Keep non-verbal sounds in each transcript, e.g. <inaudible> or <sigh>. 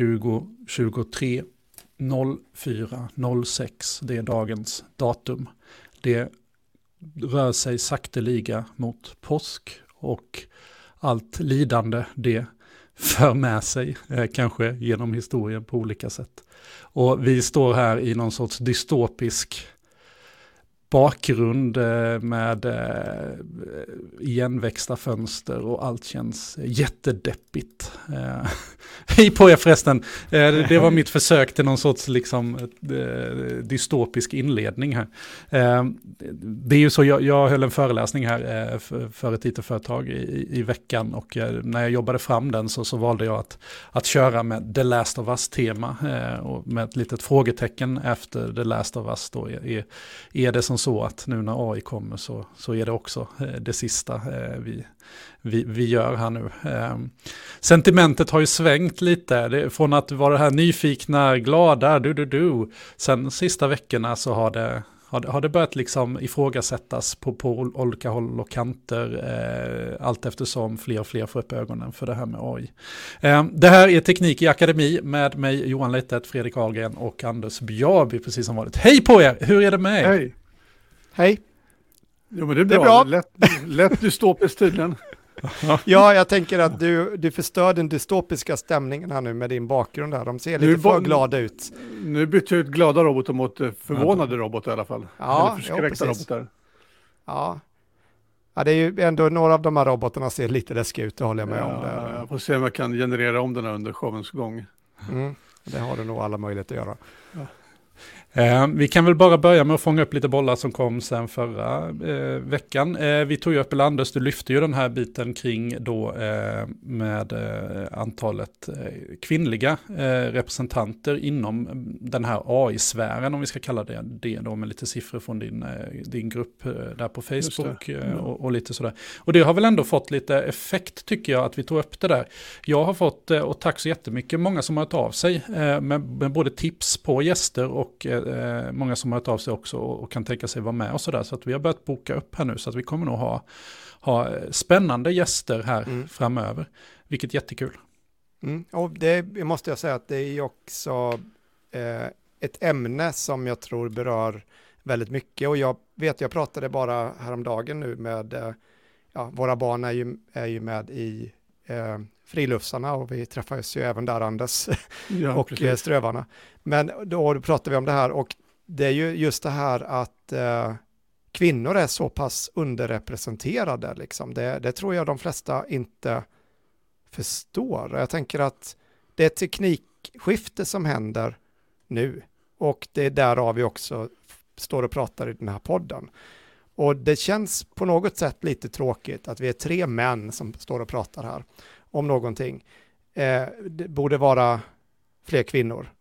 2023 04 06, det är dagens datum. Det rör sig sakteliga mot påsk och allt lidande det för med sig, eh, kanske genom historien på olika sätt. Och vi står här i någon sorts dystopisk bakgrund eh, med eh, igenväxta fönster och allt känns jättedeppigt. Hej på er förresten, eh, det var mitt försök till någon sorts liksom, dystopisk inledning här. Det är ju så, jag, jag höll en föreläsning här för ett it-företag i, i veckan och när jag jobbade fram den så, så valde jag att, att köra med The Last of Us-tema och med ett litet frågetecken efter The Last of Us. Då är, är det som så att nu när AI kommer så, så är det också eh, det sista eh, vi, vi, vi gör här nu. Ehm, sentimentet har ju svängt lite, det, från att vara det här nyfikna, glada, du du du, sen sista veckorna så har det har, har det börjat liksom ifrågasättas på, på olika håll och kanter eh, allt eftersom fler och fler får upp ögonen för det här med AI. Eh, det här är Teknik i Akademi med mig Johan Leitert, Fredrik Ahlgren och Anders Bjarby precis som vanligt. Hej på er! Hur är det med er? Hej! Hej. Jo men det är bra. Det är bra. Lätt, lätt dystopiskt tydligen. ja, jag tänker att du, du förstör den dystopiska stämningen här nu med din bakgrund här. De ser lite för glada ut. Nu bytte jag ut glada robotar mot eh, förvånade robotar i alla fall. Ja, Eller förskräckta ja, robotar. Ja. ja, det är ju ändå några av de här robotarna ser lite läskiga ut, det håller jag med ja, om. Det. Jag får se om jag kan generera om den här under showens gång. Mm, det har du nog alla möjligheter att göra. Ja. Eh, vi kan väl bara börja med att fånga upp lite bollar som kom sen förra eh, veckan. Eh, vi tog ju upp, Anders, du lyfte ju den här biten kring då eh, med eh, antalet eh, kvinnliga representanter inom den här AI-sfären, om vi ska kalla det det då, med lite siffror från din, din grupp där på Facebook mm. och, och, lite sådär. Och det har väl ändå fått lite effekt tycker jag att vi tog upp det där. Jag har fått, och tack så jättemycket, många som har hört av sig med, med både tips på gäster och eh, många som har hört av sig också och, och kan tänka sig vara med och sådär. Så att vi har börjat boka upp här nu så att vi kommer nog ha, ha spännande gäster här mm. framöver. Vilket är jättekul. Mm. Och det måste jag säga att det är också eh, ett ämne som jag tror berör väldigt mycket. Och jag vet, jag pratade bara häromdagen nu med, eh, ja, våra barn är ju, är ju med i eh, Friluftsarna och vi träffades ju även där Anders <laughs> ja, och precis. Eh, Strövarna. Men då pratade vi om det här och det är ju just det här att eh, kvinnor är så pass underrepresenterade liksom. Det, det tror jag de flesta inte förstår. Jag tänker att det är ett teknikskifte som händer nu och det är därav vi också står och pratar i den här podden. Och det känns på något sätt lite tråkigt att vi är tre män som står och pratar här om någonting. Eh, det borde vara fler kvinnor.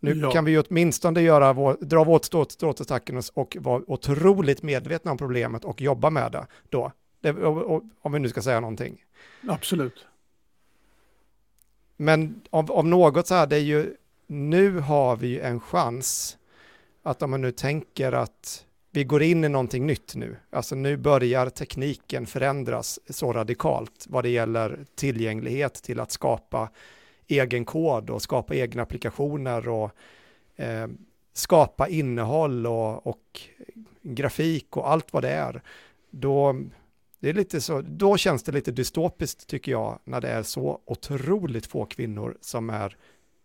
Nu ja. kan vi ju åtminstone göra vår, dra vårt stråtattacken och vara otroligt medvetna om problemet och jobba med det då. Det, och, och, om vi nu ska säga någonting. Absolut. Men av, av något så här, det är ju, nu har vi en chans att om man nu tänker att vi går in i någonting nytt nu. Alltså nu börjar tekniken förändras så radikalt vad det gäller tillgänglighet till att skapa egen kod och skapa egna applikationer och eh, skapa innehåll och, och, grafik och allt vad det är. Då, det är lite så, då känns det lite dystopiskt tycker jag när det är så otroligt få kvinnor som är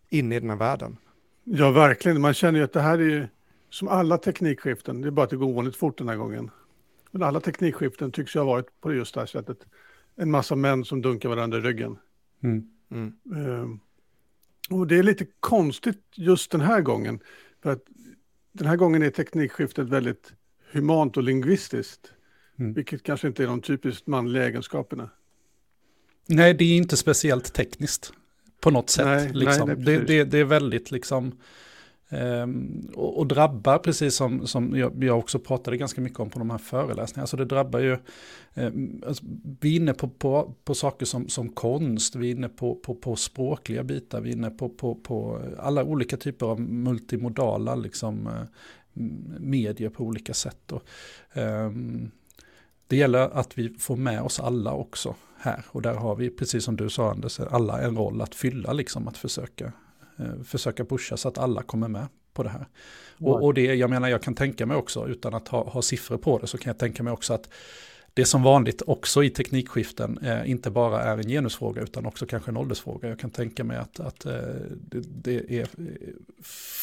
inne i den här världen. Ja, verkligen. Man känner ju att det här är ju som alla teknikskiften, det är bara att det går ovanligt fort den här gången. Men alla teknikskiften tycks ju ha varit på just det här sättet. En massa män som dunkar varandra i ryggen. Mm. Mm. Uh, och det är lite konstigt just den här gången. För att den här gången är teknikskiftet väldigt humant och lingvistiskt. Mm. Vilket kanske inte är de typiskt manliga egenskaperna. Nej, det är inte speciellt tekniskt på något sätt. Nej, liksom. nej, det, det, det, är väldigt liksom Um, och, och, drabbar, precis som, som jag, jag, också pratade ganska mycket om på de här föreläsningarna, alltså det drabbar ju, um, alltså, vi är inne på, på, på saker som, som konst, vi är inne på, på, på språkliga bitar, vi är inne på, på, på alla olika typer av multimodala liksom, uh, medier på olika sätt. Och, um, det gäller att vi får med oss alla också här, och där har vi, precis som du sa Anders, alla en roll att fylla, liksom att försöka försöka pusha så att alla kommer med på det här. Och, och, det, jag menar, jag kan tänka mig också, utan att ha, ha siffror på det, så kan jag tänka mig också att det som vanligt också i teknikskiften eh, inte bara är en genusfråga utan också kanske en åldersfråga. Jag kan tänka mig att, att eh, det, det, är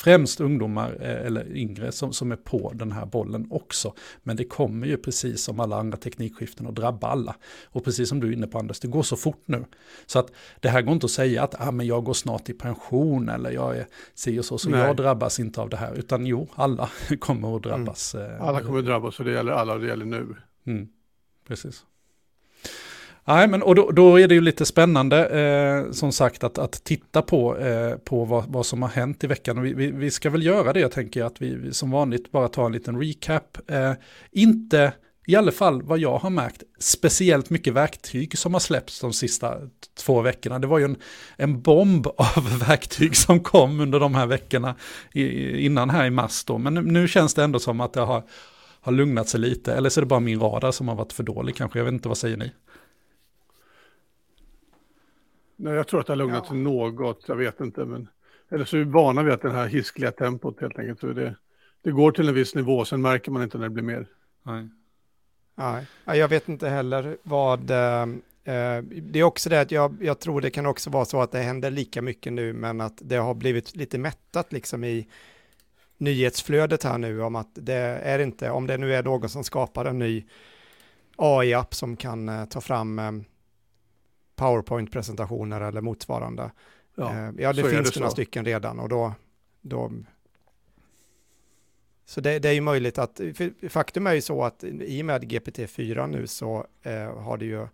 främst ungdomar eh, eller yngre som, som är på den här bollen också. Men det kommer ju precis som alla andra teknikskiften att drabba alla. Och precis som du är inne på Anders, det går så fort nu. Så att det här går inte att säga att ah, men jag går snart i pension eller jag är si och så, så Nej. jag drabbas inte av det här. Utan jo, alla <laughs> kommer att drabbas. Mm. Alla kommer att drabbas och det gäller alla och det gäller nu. Mm precis. Nej, men och då, då, är det ju lite spännande eh, som sagt att, att titta på, eh, på vad, vad, som har hänt i veckan. Vi, vi, vi, ska väl göra det, jag tänker att vi, vi som vanligt bara tar en liten recap. Eh, inte, i alla fall vad jag har märkt, speciellt mycket verktyg som har släppts de sista två veckorna. Det var ju en, en bomb <laughs> av verktyg som kom under de här veckorna i, innan här i mars då. Men nu, nu känns det ändå som att det har har lugnat sig lite. Eller så är det bara min radar som har varit för dålig kanske. Jag vet inte, vad säger ni? Nej, jag tror att det har lugnat sig ja. något. Jag vet inte. Men... Eller så är vi vana vid att det här hiskliga tempot helt enkelt. Så det, det går till en viss nivå, sen märker man inte när det blir mer. Nej. Nej, jag vet inte heller vad... Eh, det är också det att jag, jag tror det kan också vara så att det händer lika mycket nu, men att det har blivit lite mättat liksom i nyhetsflödet här nu om att det är inte, om det nu är någon som skapar en ny AI-app som kan uh, ta fram um, PowerPoint-presentationer eller motsvarande. Ja, uh, ja det finns det några stycken redan och då, då så det, det, är ju möjligt att, faktum är ju så att i och med GPT-4 nu så eh, har det ju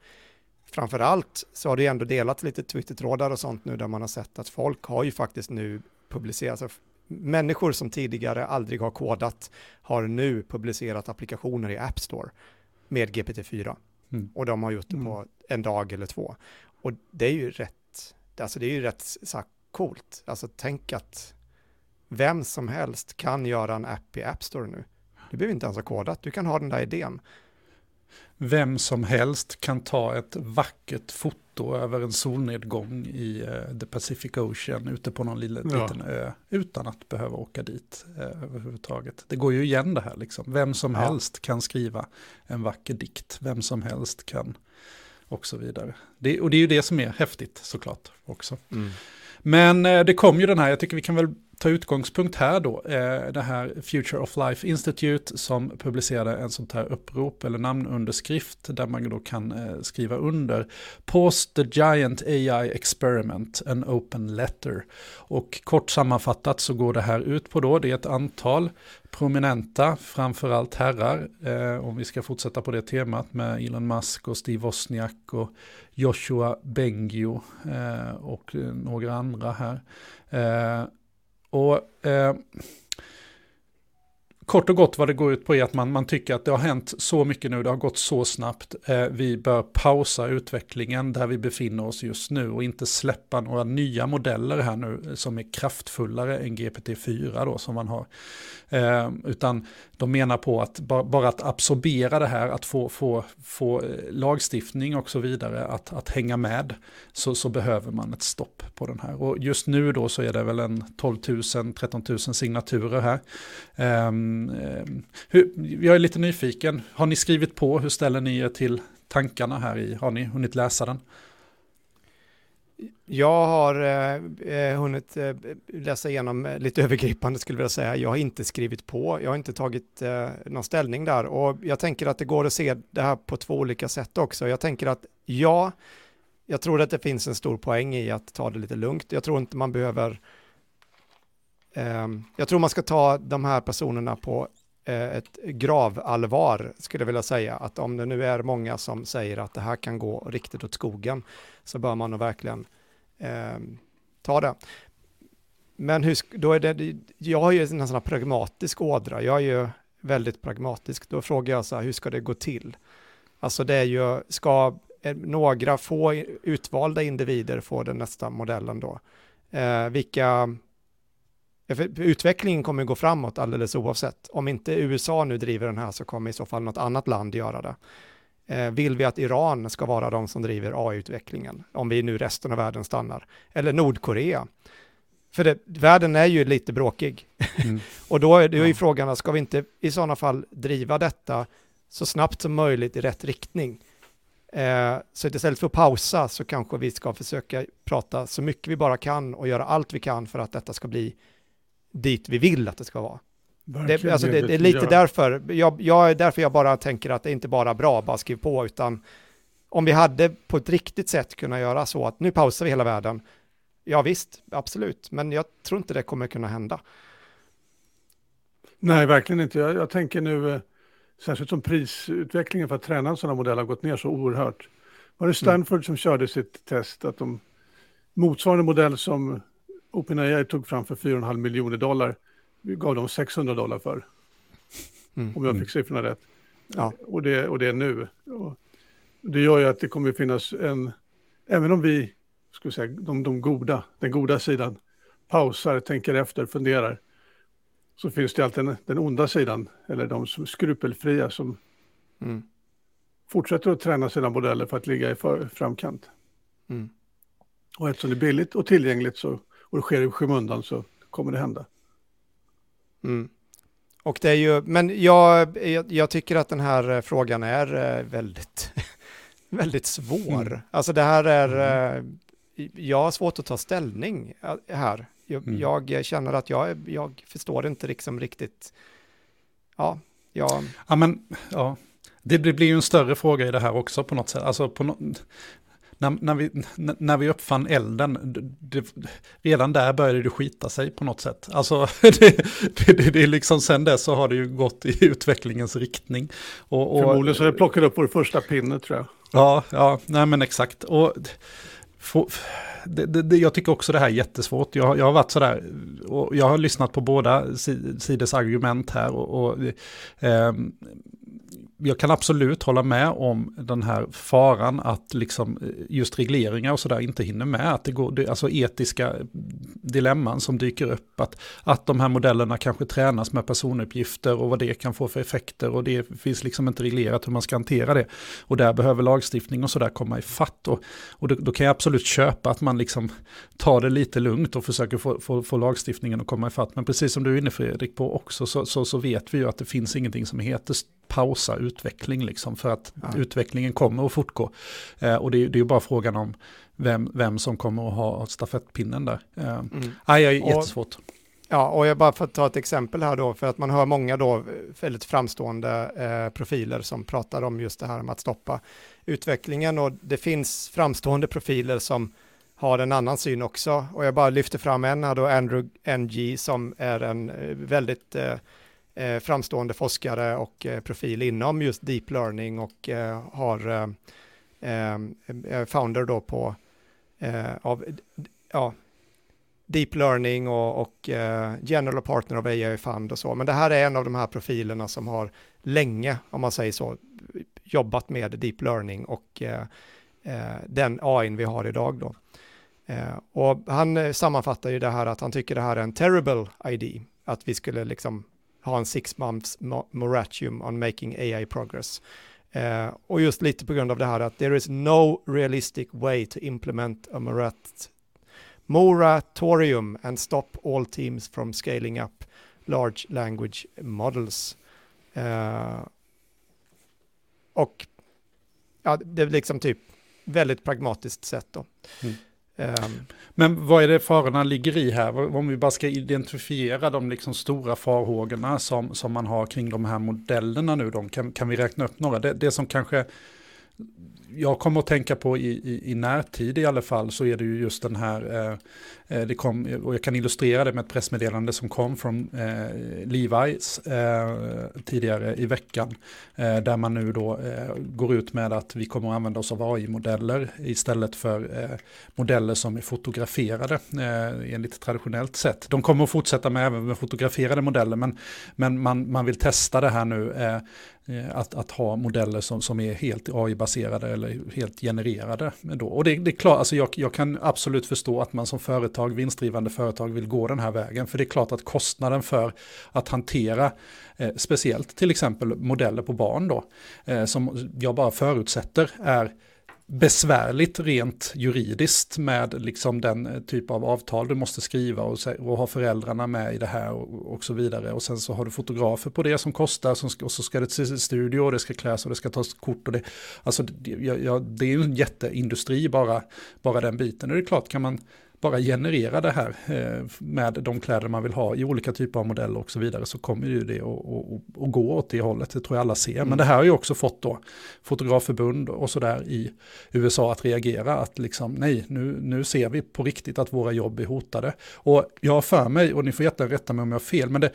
framför allt så har det ju ändå delat lite Twitter-trådar och sånt nu där man har sett att folk har ju faktiskt nu publicerat, alltså människor som tidigare aldrig har kodat har nu publicerat applikationer i App Store med GPT-4. Mm. Och de har gjort det på mm. en dag eller två. Och det är ju rätt, alltså det är ju rätt så coolt. Alltså tänk att vem som helst kan göra en app i App Store nu. Du behöver inte ens ha kodat, du kan ha den där idén vem som helst kan ta ett vackert foto över en solnedgång i uh, the Pacific Ocean ute på någon liten, ja. liten ö utan att behöva åka dit uh, överhuvudtaget. Det går ju igen det här liksom. Vem som ja. helst kan skriva en vacker dikt, vem som helst kan och så vidare. Det, och det är ju det som är häftigt såklart också. Mm. Men uh, det kom ju den här, jag tycker vi kan väl ta utgångspunkt här då, eh, det här Future of Life Institute som publicerade en sånt här upprop eller namnunderskrift där man då kan eh, skriva under Post the Giant AI Experiment, an open letter. Och kort sammanfattat så går det här ut på då, det är ett antal prominenta, framförallt herrar, eh, om vi ska fortsätta på det temat med Elon Musk och Steve Wozniak och Joshua Bengio eh, och eh, några andra här. Eh, och eh, kort och gott vad det går ut på är att man, man tycker att det har hänt så mycket nu, det har gått så snabbt. Eh, vi bör pausa utvecklingen där vi befinner oss just nu och inte släppa några nya modeller här nu som är kraftfullare än GPT-4 då som man har. Eh, utan de menar på att bara, att absorbera det här, att få, få, få eh, lagstiftning och så vidare, att, att hänga med, så, så behöver man ett stopp på den här. Och just nu då så är det väl en 12 000, 13 000 signaturer här. Um, um, hur, jag är lite nyfiken, har ni skrivit på, hur ställer ni er till tankarna här i, har ni hunnit läsa den? Jag har eh, eh, hunnit eh, läsa igenom eh, lite övergripande skulle jag vilja säga. Jag har inte skrivit på, jag har inte tagit eh, någon ställning där och jag tänker att det går att se det här på två olika sätt också. Jag tänker att ja, jag tror att det finns en stor poäng i att ta det lite lugnt. Jag tror inte man behöver eh, jag tror man ska ta de här personerna på Eh, ett gravallvar, skulle jag vilja säga. Att om det nu är många som säger att det här kan gå riktigt åt skogen, så bör man nog verkligen eh, ta det. Men hur, då är det, jag har ju en sån här pragmatisk ådra, jag är ju väldigt pragmatisk. Då frågar jag så här, hur ska det gå till? Alltså det är ju, ska eh, några få utvalda individer få den nästa modellen då? Eh, vilka utvecklingen kommer gå framåt alldeles oavsett. Om inte USA nu driver den här så kommer i så fall något annat land göra det. Eh, vill vi att Iran ska vara de som driver AI-utvecklingen, om vi nu resten av världen stannar? Eller Nordkorea? För det, världen är ju lite bråkig. Mm. <laughs> och då är det ju ja. frågan, ska vi inte i sådana fall driva detta så snabbt som möjligt i rätt riktning? Eh, så istället för att pausa så kanske vi ska försöka prata så mycket vi bara kan och göra allt vi kan för att detta ska bli dit vi vill att det ska vara. Det, alltså det, det, är lite därför jag, jag, därför jag bara tänker att det är inte bara bra, bara skriv på, utan om vi hade på ett riktigt sätt kunnat göra så att nu pausar vi hela världen, ja visst, absolut, men jag tror inte det kommer kunna hända. Nej, verkligen inte. Jag, jag tänker nu, eh, särskilt som prisutvecklingen för att träna en sån här modell har gått ner så oerhört. Var det Stanford mm. som körde sitt test, att de motsvarande modell som OpenAI tog fram för 4,5 miljoner dollar, vi gav dem 600 dollar för. Mm. Om jag fick siffrorna rätt. Ja. Och, det, och det är nu. Och det gör ju att det kommer finnas en, även om vi, skulle säga, de, de goda, den goda sidan, pausar, tänker efter, funderar, så finns det alltid den, den onda sidan, eller de som skrupelfria som mm. fortsätter att träna sina modeller för att ligga i för, framkant. Mm. Och eftersom det är billigt och tillgängligt så, och det sker i skymundan så kommer det hända. Mm. Och det är ju, men jag, jag, jag, tycker att den här eh, frågan är eh, väldigt, <laughs> väldigt svår. Mm. Alltså det här är, mm. Eh, jag har svårt att ta ställning här. Jag, mm. jag känner att jag, jag förstår inte liksom riktigt, ja, jag... Ja, men, ja. Det blir ju en större fråga i det här också på något sätt. Alltså på no när, när, vi, när vi uppfann elden, det, redan där började det skita sig på något sätt. Alltså, <laughs> det, det, det, är liksom sen dess så har det ju gått i utvecklingens riktning. Och, och, Förmodligen så det plockade upp vår första pinne tror jag. Ja, ja, nej men exakt. Och, for, det, det, jag tycker också det här är jättesvårt. Jag, jag har varit sådär, och jag har lyssnat på båda sidors argument här. Och, och eh, jag kan absolut hålla med om den här faran att liksom eh, just regleringar och sådär inte hinner med. Att det går, alltså etiska dilemman som dyker upp. Att, att de här modellerna kanske tränas med personuppgifter och vad det kan få för effekter. Och det finns liksom inte reglerat hur man ska hantera det. Och där behöver lagstiftning och sådär komma i fatt. Och, och då, då, kan jag absolut köpa att man liksom tar det lite lugnt och försöker få, få, få lagstiftningen att komma i fatt. Men precis som du är inne Fredrik på också så, så, så vet vi ju att det finns ingenting som heter pausa utveckling liksom för att ja. utvecklingen kommer att fortgå. Eh, och det, det är ju bara frågan om vem, vem som kommer att ha stafettpinnen där. Eh, mm. aj, aj, jättesvårt. Och, ja, och jag bara får ta ett exempel här då, för att man hör många då väldigt framstående eh, profiler som pratar om just det här med att stoppa utvecklingen och det finns framstående profiler som har en annan syn också. Och jag bara lyfter fram en här då, Andrew NG, som är en eh, väldigt eh, eh, Eh, framstående forskare och eh, profil inom just deep learning och eh, har eh, eh, founder då på eh, av ja, deep learning och, och eh, general partner av AI Fund och så. Men det här är en av de här profilerna som har länge, om man säger så, jobbat med deep learning och den AI vi har idag då. och han sammanfattar ju det här att han tycker det här är en terrible ID, att vi skulle liksom ha en six months moratorium on making AI progress. Uh, och just lite på grund av det här att there is no realistic way to implement a morat moratorium and stop all teams from scaling up large language models. Uh, och ja, det är liksom typ väldigt pragmatiskt sätt då. Mm. Ehm. Men vad är det farorna ligger i här? Om vi bara ska identifiera de liksom stora farhågorna som, som man har kring de här modellerna nu, då, kan, kan vi räkna upp några? Det, det som kanske jag kommer att tänka på i, i, i närtid i alla fall så är det ju just den här, eh, eh, det kom, och jag kan illustrera det med ett pressmeddelande som kom från eh, Levi's eh, tidigare i veckan. Eh, där man nu då eh, går ut med att vi kommer att använda oss av AI-modeller istället för eh, modeller som är fotograferade eh, enligt traditionellt sätt. De kommer att fortsätta med även med fotograferade modeller men, men man, man vill testa det här nu Eh, att, att ha modeller som, som är helt AI-baserade eller helt genererade. Då. Och det, det är klart, alltså jag, jag kan absolut förstå att man som företag, vinstdrivande företag vill gå den här vägen. För det är klart att kostnaden för att hantera eh, speciellt till exempel modeller på barn då, eh, som jag bara förutsätter är besvärligt rent juridiskt med liksom den eh, typ av avtal du måste skriva och, och ha föräldrarna med i det här och, och, så vidare. Och sen så har du fotografer på det som kostar som ska, och så ska det till studio och det ska kläs och det ska tas kort och det. Alltså det, ja, det är ju en jätteindustri bara, bara den biten. Och det är klart kan man bara generera det här eh, med de kläder man vill ha i olika typer av modeller och så vidare så kommer ju det att gå åt det hållet, det tror jag alla ser. Mm. Men det här har ju också fått då fotografförbund och sådär i USA att reagera att liksom nej, nu, nu ser vi på riktigt att våra jobb är hotade. Och jag har för mig, och ni får jättegärna rätta mig om jag har fel, men det,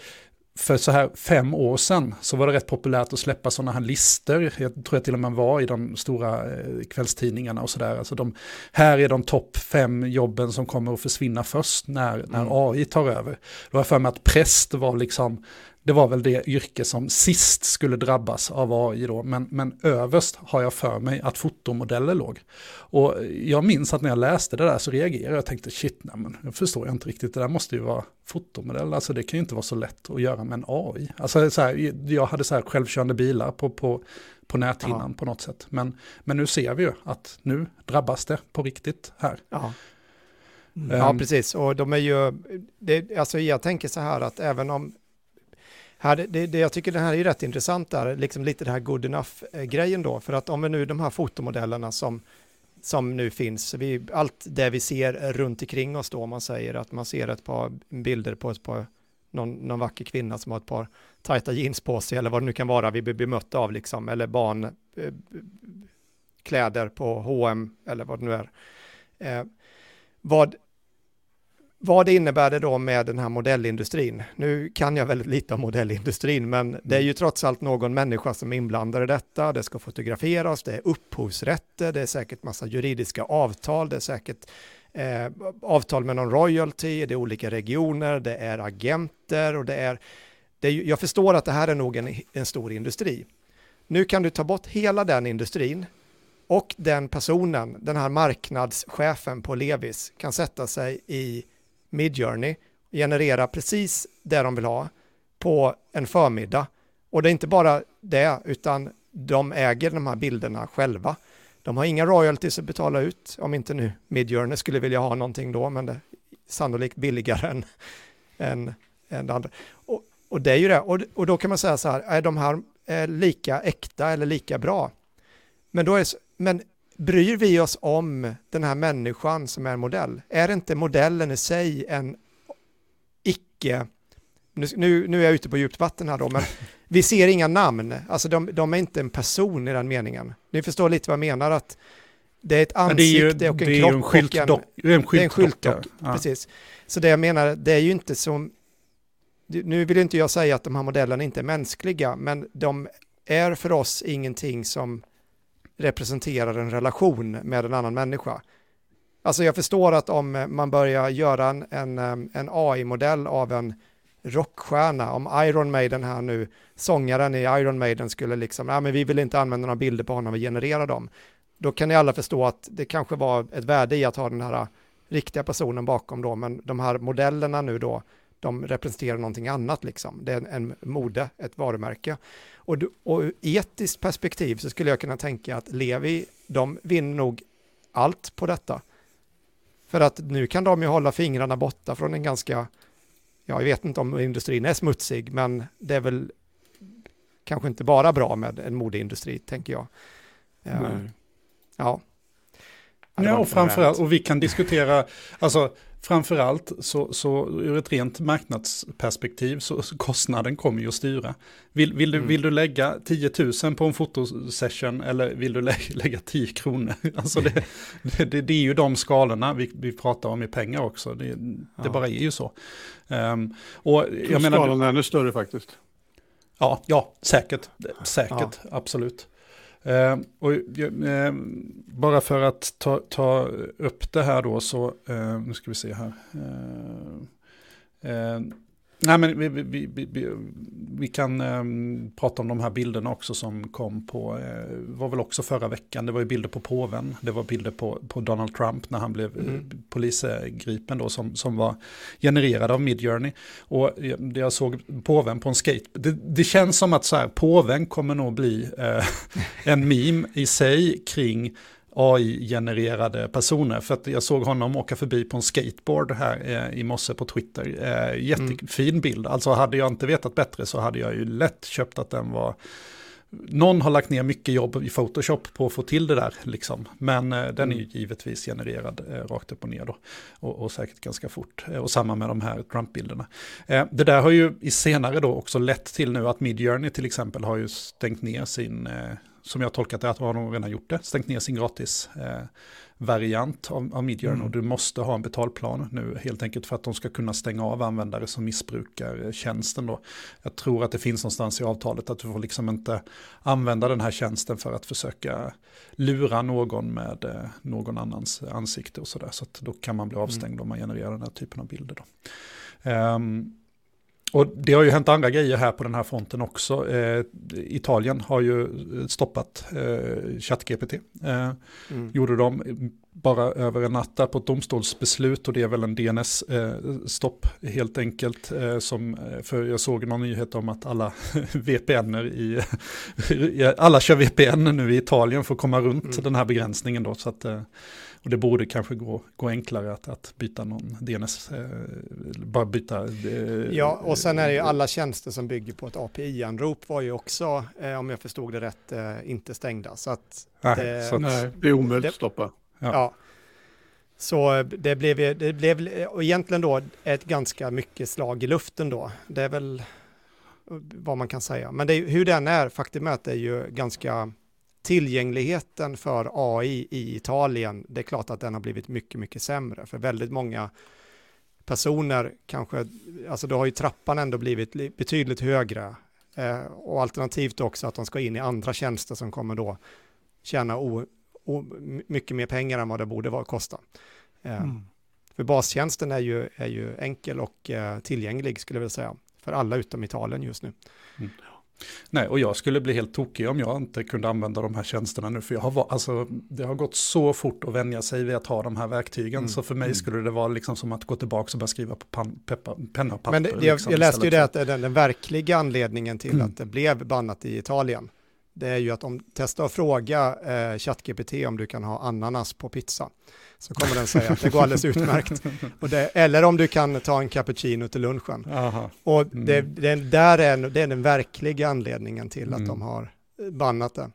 för så här fem år sedan så var det rätt populärt att släppa sådana här listor. Jag tror jag till och med var i de stora eh, kvällstidningarna och sådär. Alltså de, här är de topp fem jobben som kommer att försvinna först när, när mm. AI tar över. Det var för mig att präst var liksom det var väl det yrke som sist skulle drabbas av AI då, men, men överst har jag för mig att fotomodeller låg. Och jag minns att när jag läste det där så reagerade jag och tänkte shit, nej, men jag förstår inte riktigt, det där måste ju vara fotomodell, alltså det kan ju inte vara så lätt att göra med en AI. Alltså så här, jag hade så här självkörande bilar på, på, på näthinnan ja. på något sätt, men, men nu ser vi ju att nu drabbas det på riktigt här. Ja. Mm. Ja, precis. Och de är ju, det, alltså jag tänker så här att även om här, det, det, jag tycker den här är rätt intressant där, liksom lite det här good enough-grejen då, för att om vi nu de här fotomodellerna som, som nu finns, vi, allt det vi ser runt omkring oss då, om man säger att man ser ett par bilder på ett par, någon, någon vacker kvinna som har ett par tajta jeans på sig, eller vad det nu kan vara vi blir bemötta av, liksom, eller barn, eh, kläder på H&M eller vad det nu är. Eh, vad, vad innebär det då med den här modellindustrin? Nu kan jag väldigt lite om modellindustrin, men det är ju trots allt någon människa som är inblandad i detta. Det ska fotograferas, det är upphovsrätter, det är säkert massa juridiska avtal, det är säkert eh, avtal med någon royalty, det är olika regioner, det är agenter och det är, det är jag förstår att det här är nog en, en stor industri. Nu kan du ta bort hela den industrin och den personen, den här marknadschefen på Levis, kan sätta sig i Midjourney generera precis det de vill ha på en förmiddag. Och det är inte bara det, utan de äger de här bilderna själva. De har inga royalties att betala ut, om inte nu Midjourney skulle vilja ha någonting då, men det är sannolikt billigare än, än, än det andra. Och, och det är ju det, och, och då kan man säga så här, är de här är lika äkta eller lika bra? Men, då är, men bryr vi oss om den här människan som är modell? Är inte modellen i sig en icke, nu, nu är jag ute på djupt vatten här då, men <laughs> vi ser inga namn, alltså de, de, är inte en person i den meningen. Ni förstår lite vad jag menar, att det är ett ansikte och en kropp. Skylt och en, en det är en skyltdock, ja. precis. Så det jag menar, det är ju inte som, nu vill inte jag säga att de här modellerna inte är mänskliga, men de är för oss ingenting som representerar en relation med en annan människa. Alltså jag förstår att om eh, man börjar göra en, en, en AI-modell av en rockstjärna, om Iron Maiden här nu, sångaren i Iron Maiden skulle liksom, ja men vi vill inte använda några bilder på honom och generera dem. Då kan ni alla förstå att det kanske var ett värde i att ha den här eh, riktiga personen bakom då, men de här modellerna nu då, de representerar någonting annat liksom. Det är en, en mode, ett varumärke. Och, och etiskt perspektiv så skulle jag kunna tänka att Levi, de vinner nog allt på detta. För att nu kan de ju hålla fingrarna borta från en ganska, ja, jag vet inte om industrin är smutsig, men det är väl kanske inte bara bra med en modeindustri, tänker jag. Nej. Ja. Ja, och framförallt, och vi kan diskutera, alltså framförallt så, så ur ett rent marknadsperspektiv så, så kostnaden kommer ju att styra. Vill, vill, du, mm. vill du lägga 10 000 på en fotosession eller vill du lä <laughs> lägga 10 kronor? Alltså det, <laughs> det, det, det, är ju de skalorna vi, vi pratar om i pengar också. Det, det ja. bara är ju så. Um, och jag menar, skalan är ännu större faktiskt. Ja, ja säkert. Säkert, ja. absolut. Eh, och, eh, bara för att ta, ta, upp det här då så, eh, nu ska vi se här. Eh, eh, Eh, eh, Nej, men vi, vi, vi, vi kan um, prata om de här bilderna också som kom på, uh, var väl också förra veckan, det var ju bilder på påven, det var bilder på, på Donald Trump när han blev mm. uh, polisgripen då som, som var genererade av Midjourney. Och uh, jag såg påven på en skate, det, det, känns som att så här, påven kommer nog bli <laughs> en meme i sig kring AI-genererade personer. För att jag såg honom åka förbi på en skateboard här eh, i morse på Twitter. Eh, jättefin mm. bild. Alltså hade jag inte vetat bättre så hade jag ju lätt köpt att den var någon har lagt ner mycket jobb i Photoshop på att få till det där, liksom. men eh, den är ju mm. givetvis genererad eh, rakt upp och ner då. Och, och säkert ganska fort. Eh, och samma med de här Trump-bilderna. Eh, det där har ju i senare då också lett till nu att Midjourney till exempel har ju stängt ner sin, som jag tolkat det, att har de redan gjort det, stängt ner sin gratis eh, variant av, av Midjourney mm. och du måste ha en betalplan nu helt enkelt för att de ska kunna stänga av användare som missbrukar tjänsten då. Jag tror att det finns någonstans i avtalet att du får liksom inte använda den här tjänsten för att försöka lura någon med eh, någon annans ansikte och sådär. Så att då kan man bli avstängd mm. om man genererar den här typen av bilder då. Um, och det har ju hänt andra grejer här på den här fronten också. Eh, Italien har ju stoppat eh, ChatGPT. Eh, mm. Gjorde de bara över en natt där på ett domstolsbeslut och det är väl en DNS-stopp eh, helt enkelt. Eh, som, eh, för jag såg någon nyhet om att alla <laughs> VPN i, <laughs> alla kör VPN nu i Italien för att komma runt mm. den här begränsningen då. Så att, och det borde kanske gå, gå enklare att, att byta någon DNS, eh, bara byta. Eh, ja, och sen är det ju alla tjänster som bygger på ett API-anrop var ju också, eh, om jag förstod det rätt, eh, inte stängda. Så att, nej, det, så att, nej, det är omöjligt att stoppa. Ja. ja. Så det blev, det blev och egentligen då ett ganska mycket slag i luften då. Det är väl vad man kan säga. Men det, hur den är, faktum är att det är ju ganska tillgängligheten för AI i Italien, det är klart att den har blivit mycket, mycket sämre. För väldigt många personer kanske, alltså då har ju trappan ändå blivit betydligt högre. Eh, och alternativt också att de ska in i andra tjänster som kommer då tjäna o, o, mycket mer pengar än vad det borde vara, kosta. Eh, mm. För bastjänsten är ju, är ju enkel och eh, tillgänglig skulle jag vilja säga, för alla utom Italien just nu. Mm. Nej, och jag skulle bli helt tokig om jag inte kunde använda de här tjänsterna nu. För jag har, alltså, det har gått så fort att vänja sig vid att ha de här verktygen. Mm. Så för mig mm. skulle det vara liksom som att gå tillbaka och börja skriva på pan, peppa, penna och papper. Men det, liksom, jag läste ju det att den, den verkliga anledningen till mm. att det blev bannat i Italien, det är ju att om testa att fråga eh, ChatGPT om du kan ha ananas på pizza så kommer den säga att det går alldeles utmärkt. Det, eller om du kan ta en cappuccino till lunchen. Aha. Och mm. det, det, där är, det är den verkliga anledningen till att mm. de har bannat det.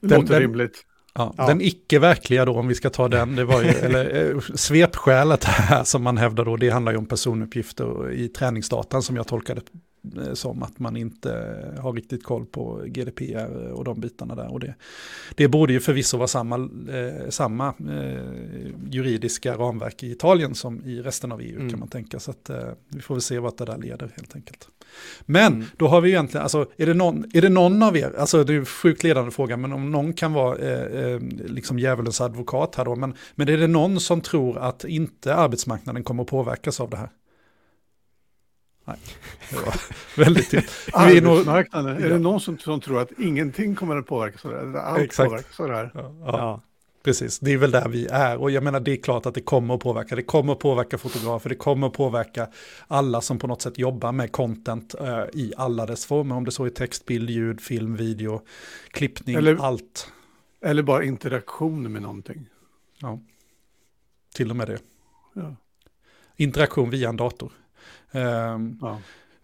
Det låter rimligt. Ja, ja. Den icke-verkliga då, om vi ska ta den, det var ju, <laughs> eller eh, svepskälet här som man hävdar då, det handlar ju om personuppgifter i träningsdatan som jag tolkade Eh, som att man inte har riktigt koll på GDPR och de bitarna där. Och det, det borde ju förvisso vara samma, eh, samma eh, juridiska ramverk i Italien som i resten av EU mm. kan man tänka. Så att, eh, vi får väl se vart det där leder helt enkelt. Men mm. då har vi egentligen, alltså är det, någon, är det någon av er, alltså det är en sjukt ledande fråga, men om någon kan vara eh, eh, liksom djävulens advokat här då, men, men är det någon som tror att inte arbetsmarknaden kommer att påverkas av det här? Nej, <laughs> det var väldigt tyst. <laughs> Arbetsmarknaden, är det någon som, som, tror att ingenting kommer att påverkas av det här? Allt Exakt. påverkas av det här. Ja, ja. Precis, det är väl där vi är. Och jag menar, det är klart att det kommer att påverka. Det kommer att påverka fotografer, det kommer att påverka alla som på något sätt jobbar med content uh, i alla dess former. Om det så är text, bild, ljud, film, video, klippning, eller, allt. Eller bara interaktion med någonting. Ja, till och med det. Ja. Interaktion via en dator. Ehm, ja.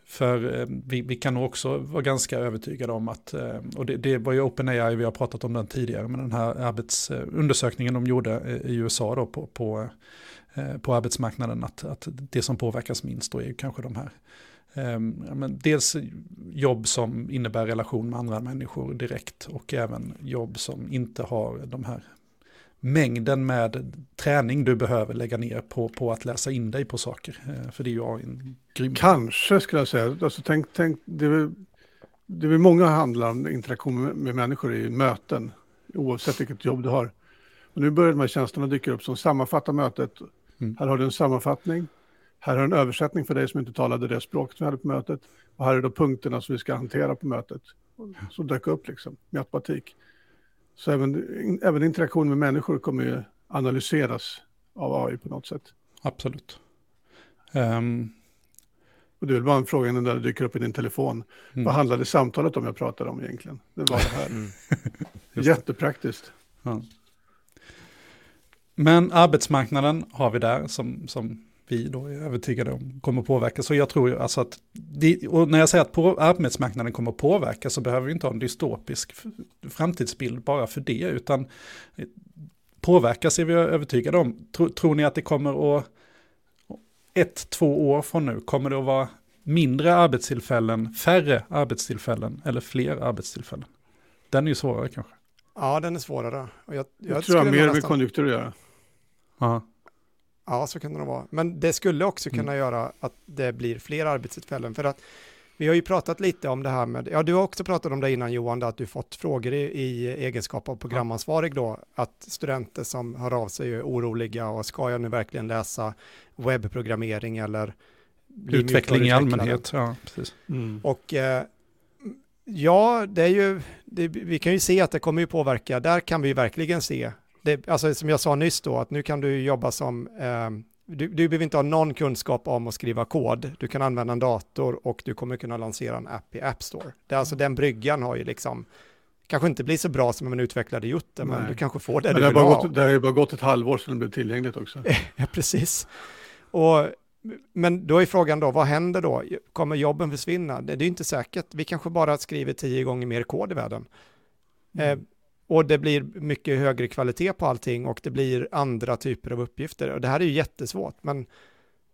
För eh, vi, vi, kan också vara ganska övertygade om att, eh, och det, det var ju OpenAI, vi har pratat om den tidigare, men den här arbetsundersökningen de gjorde i USA då på, på, eh, på arbetsmarknaden, att, att det som påverkas minst då är ju kanske de här ehm, men dels jobb som innebär relation med andra människor direkt och även jobb som inte har de här mängden med träning du behöver lägga ner på, på att läsa in dig på saker. Eh, för det är ju en grym... Kanske skulle jag säga. Alltså, tänk, tänk, det, är väl, det är väl många handlar om interaktion med, med människor i möten, oavsett vilket jobb du har. Och nu börjar de här tjänsterna dyka upp som sammanfattar mötet. Mm. Här har du en sammanfattning. Här har du en översättning för dig som inte talade det språket vi hade på mötet. Och här är då punkterna som vi ska hantera på mötet. Som dök upp liksom, med automatik. Så även, även interaktion med människor kommer ju analyseras av AI på något sätt. Absolut. Um... Och det är väl bara en fråga när det dyker upp i din telefon. Mm. Vad handlade samtalet om jag pratade om egentligen? Det var det här. Mm. <laughs> Jättepraktiskt. Ja. Men arbetsmarknaden har vi där som, som vi då är övertygade om kommer påverka. Så jag tror ju alltså att, det, och när jag säger att på, arbetsmarknaden kommer påverka så behöver vi inte ha en dystopisk framtidsbild bara för det, utan påverkas är vi övertygade om. Tror, tror ni att det kommer att, ett, två år från nu, kommer det att vara mindre arbetstillfällen, färre arbetstillfällen eller fler arbetstillfällen? Den är ju svårare kanske. Ja, den är svårare. Och jag, jag, jag tror jag har mer med konjunktur att göra. Ja. Ja, så kan det vara. Men det skulle också kunna mm. göra att det blir fler arbetstillfällen. För att vi har ju pratat lite om det här med, ja du har också pratat om det innan Johan, att du fått frågor i, i egenskap av programansvarig då, att studenter som hör av sig är oroliga och ska jag nu verkligen läsa webbprogrammering eller utveckling i allmänhet. Ja, precis. Mm. Och eh, ja, det är ju, det, vi kan ju se att det kommer ju påverka, där kan vi verkligen se det, alltså som jag sa nyss då, att nu kan du jobba som, eh, du, du behöver inte ha någon kunskap om att skriva kod, du kan använda en dator och du kommer kunna lansera en app i App Store. Det är alltså den bryggan har ju liksom, kanske inte blir så bra som om man utvecklade gjort det, men du kanske får det men du det vill ha. Gått, det har ju bara gått ett halvår sedan det blev tillgängligt också. <laughs> ja, precis. Och, men då är frågan då, vad händer då? Kommer jobben försvinna? Det, det är inte säkert. Vi kanske bara skriver tio gånger mer kod i världen. Mm. Eh, och det blir mycket högre kvalitet på allting och det blir andra typer av uppgifter. Och det här är ju jättesvårt, men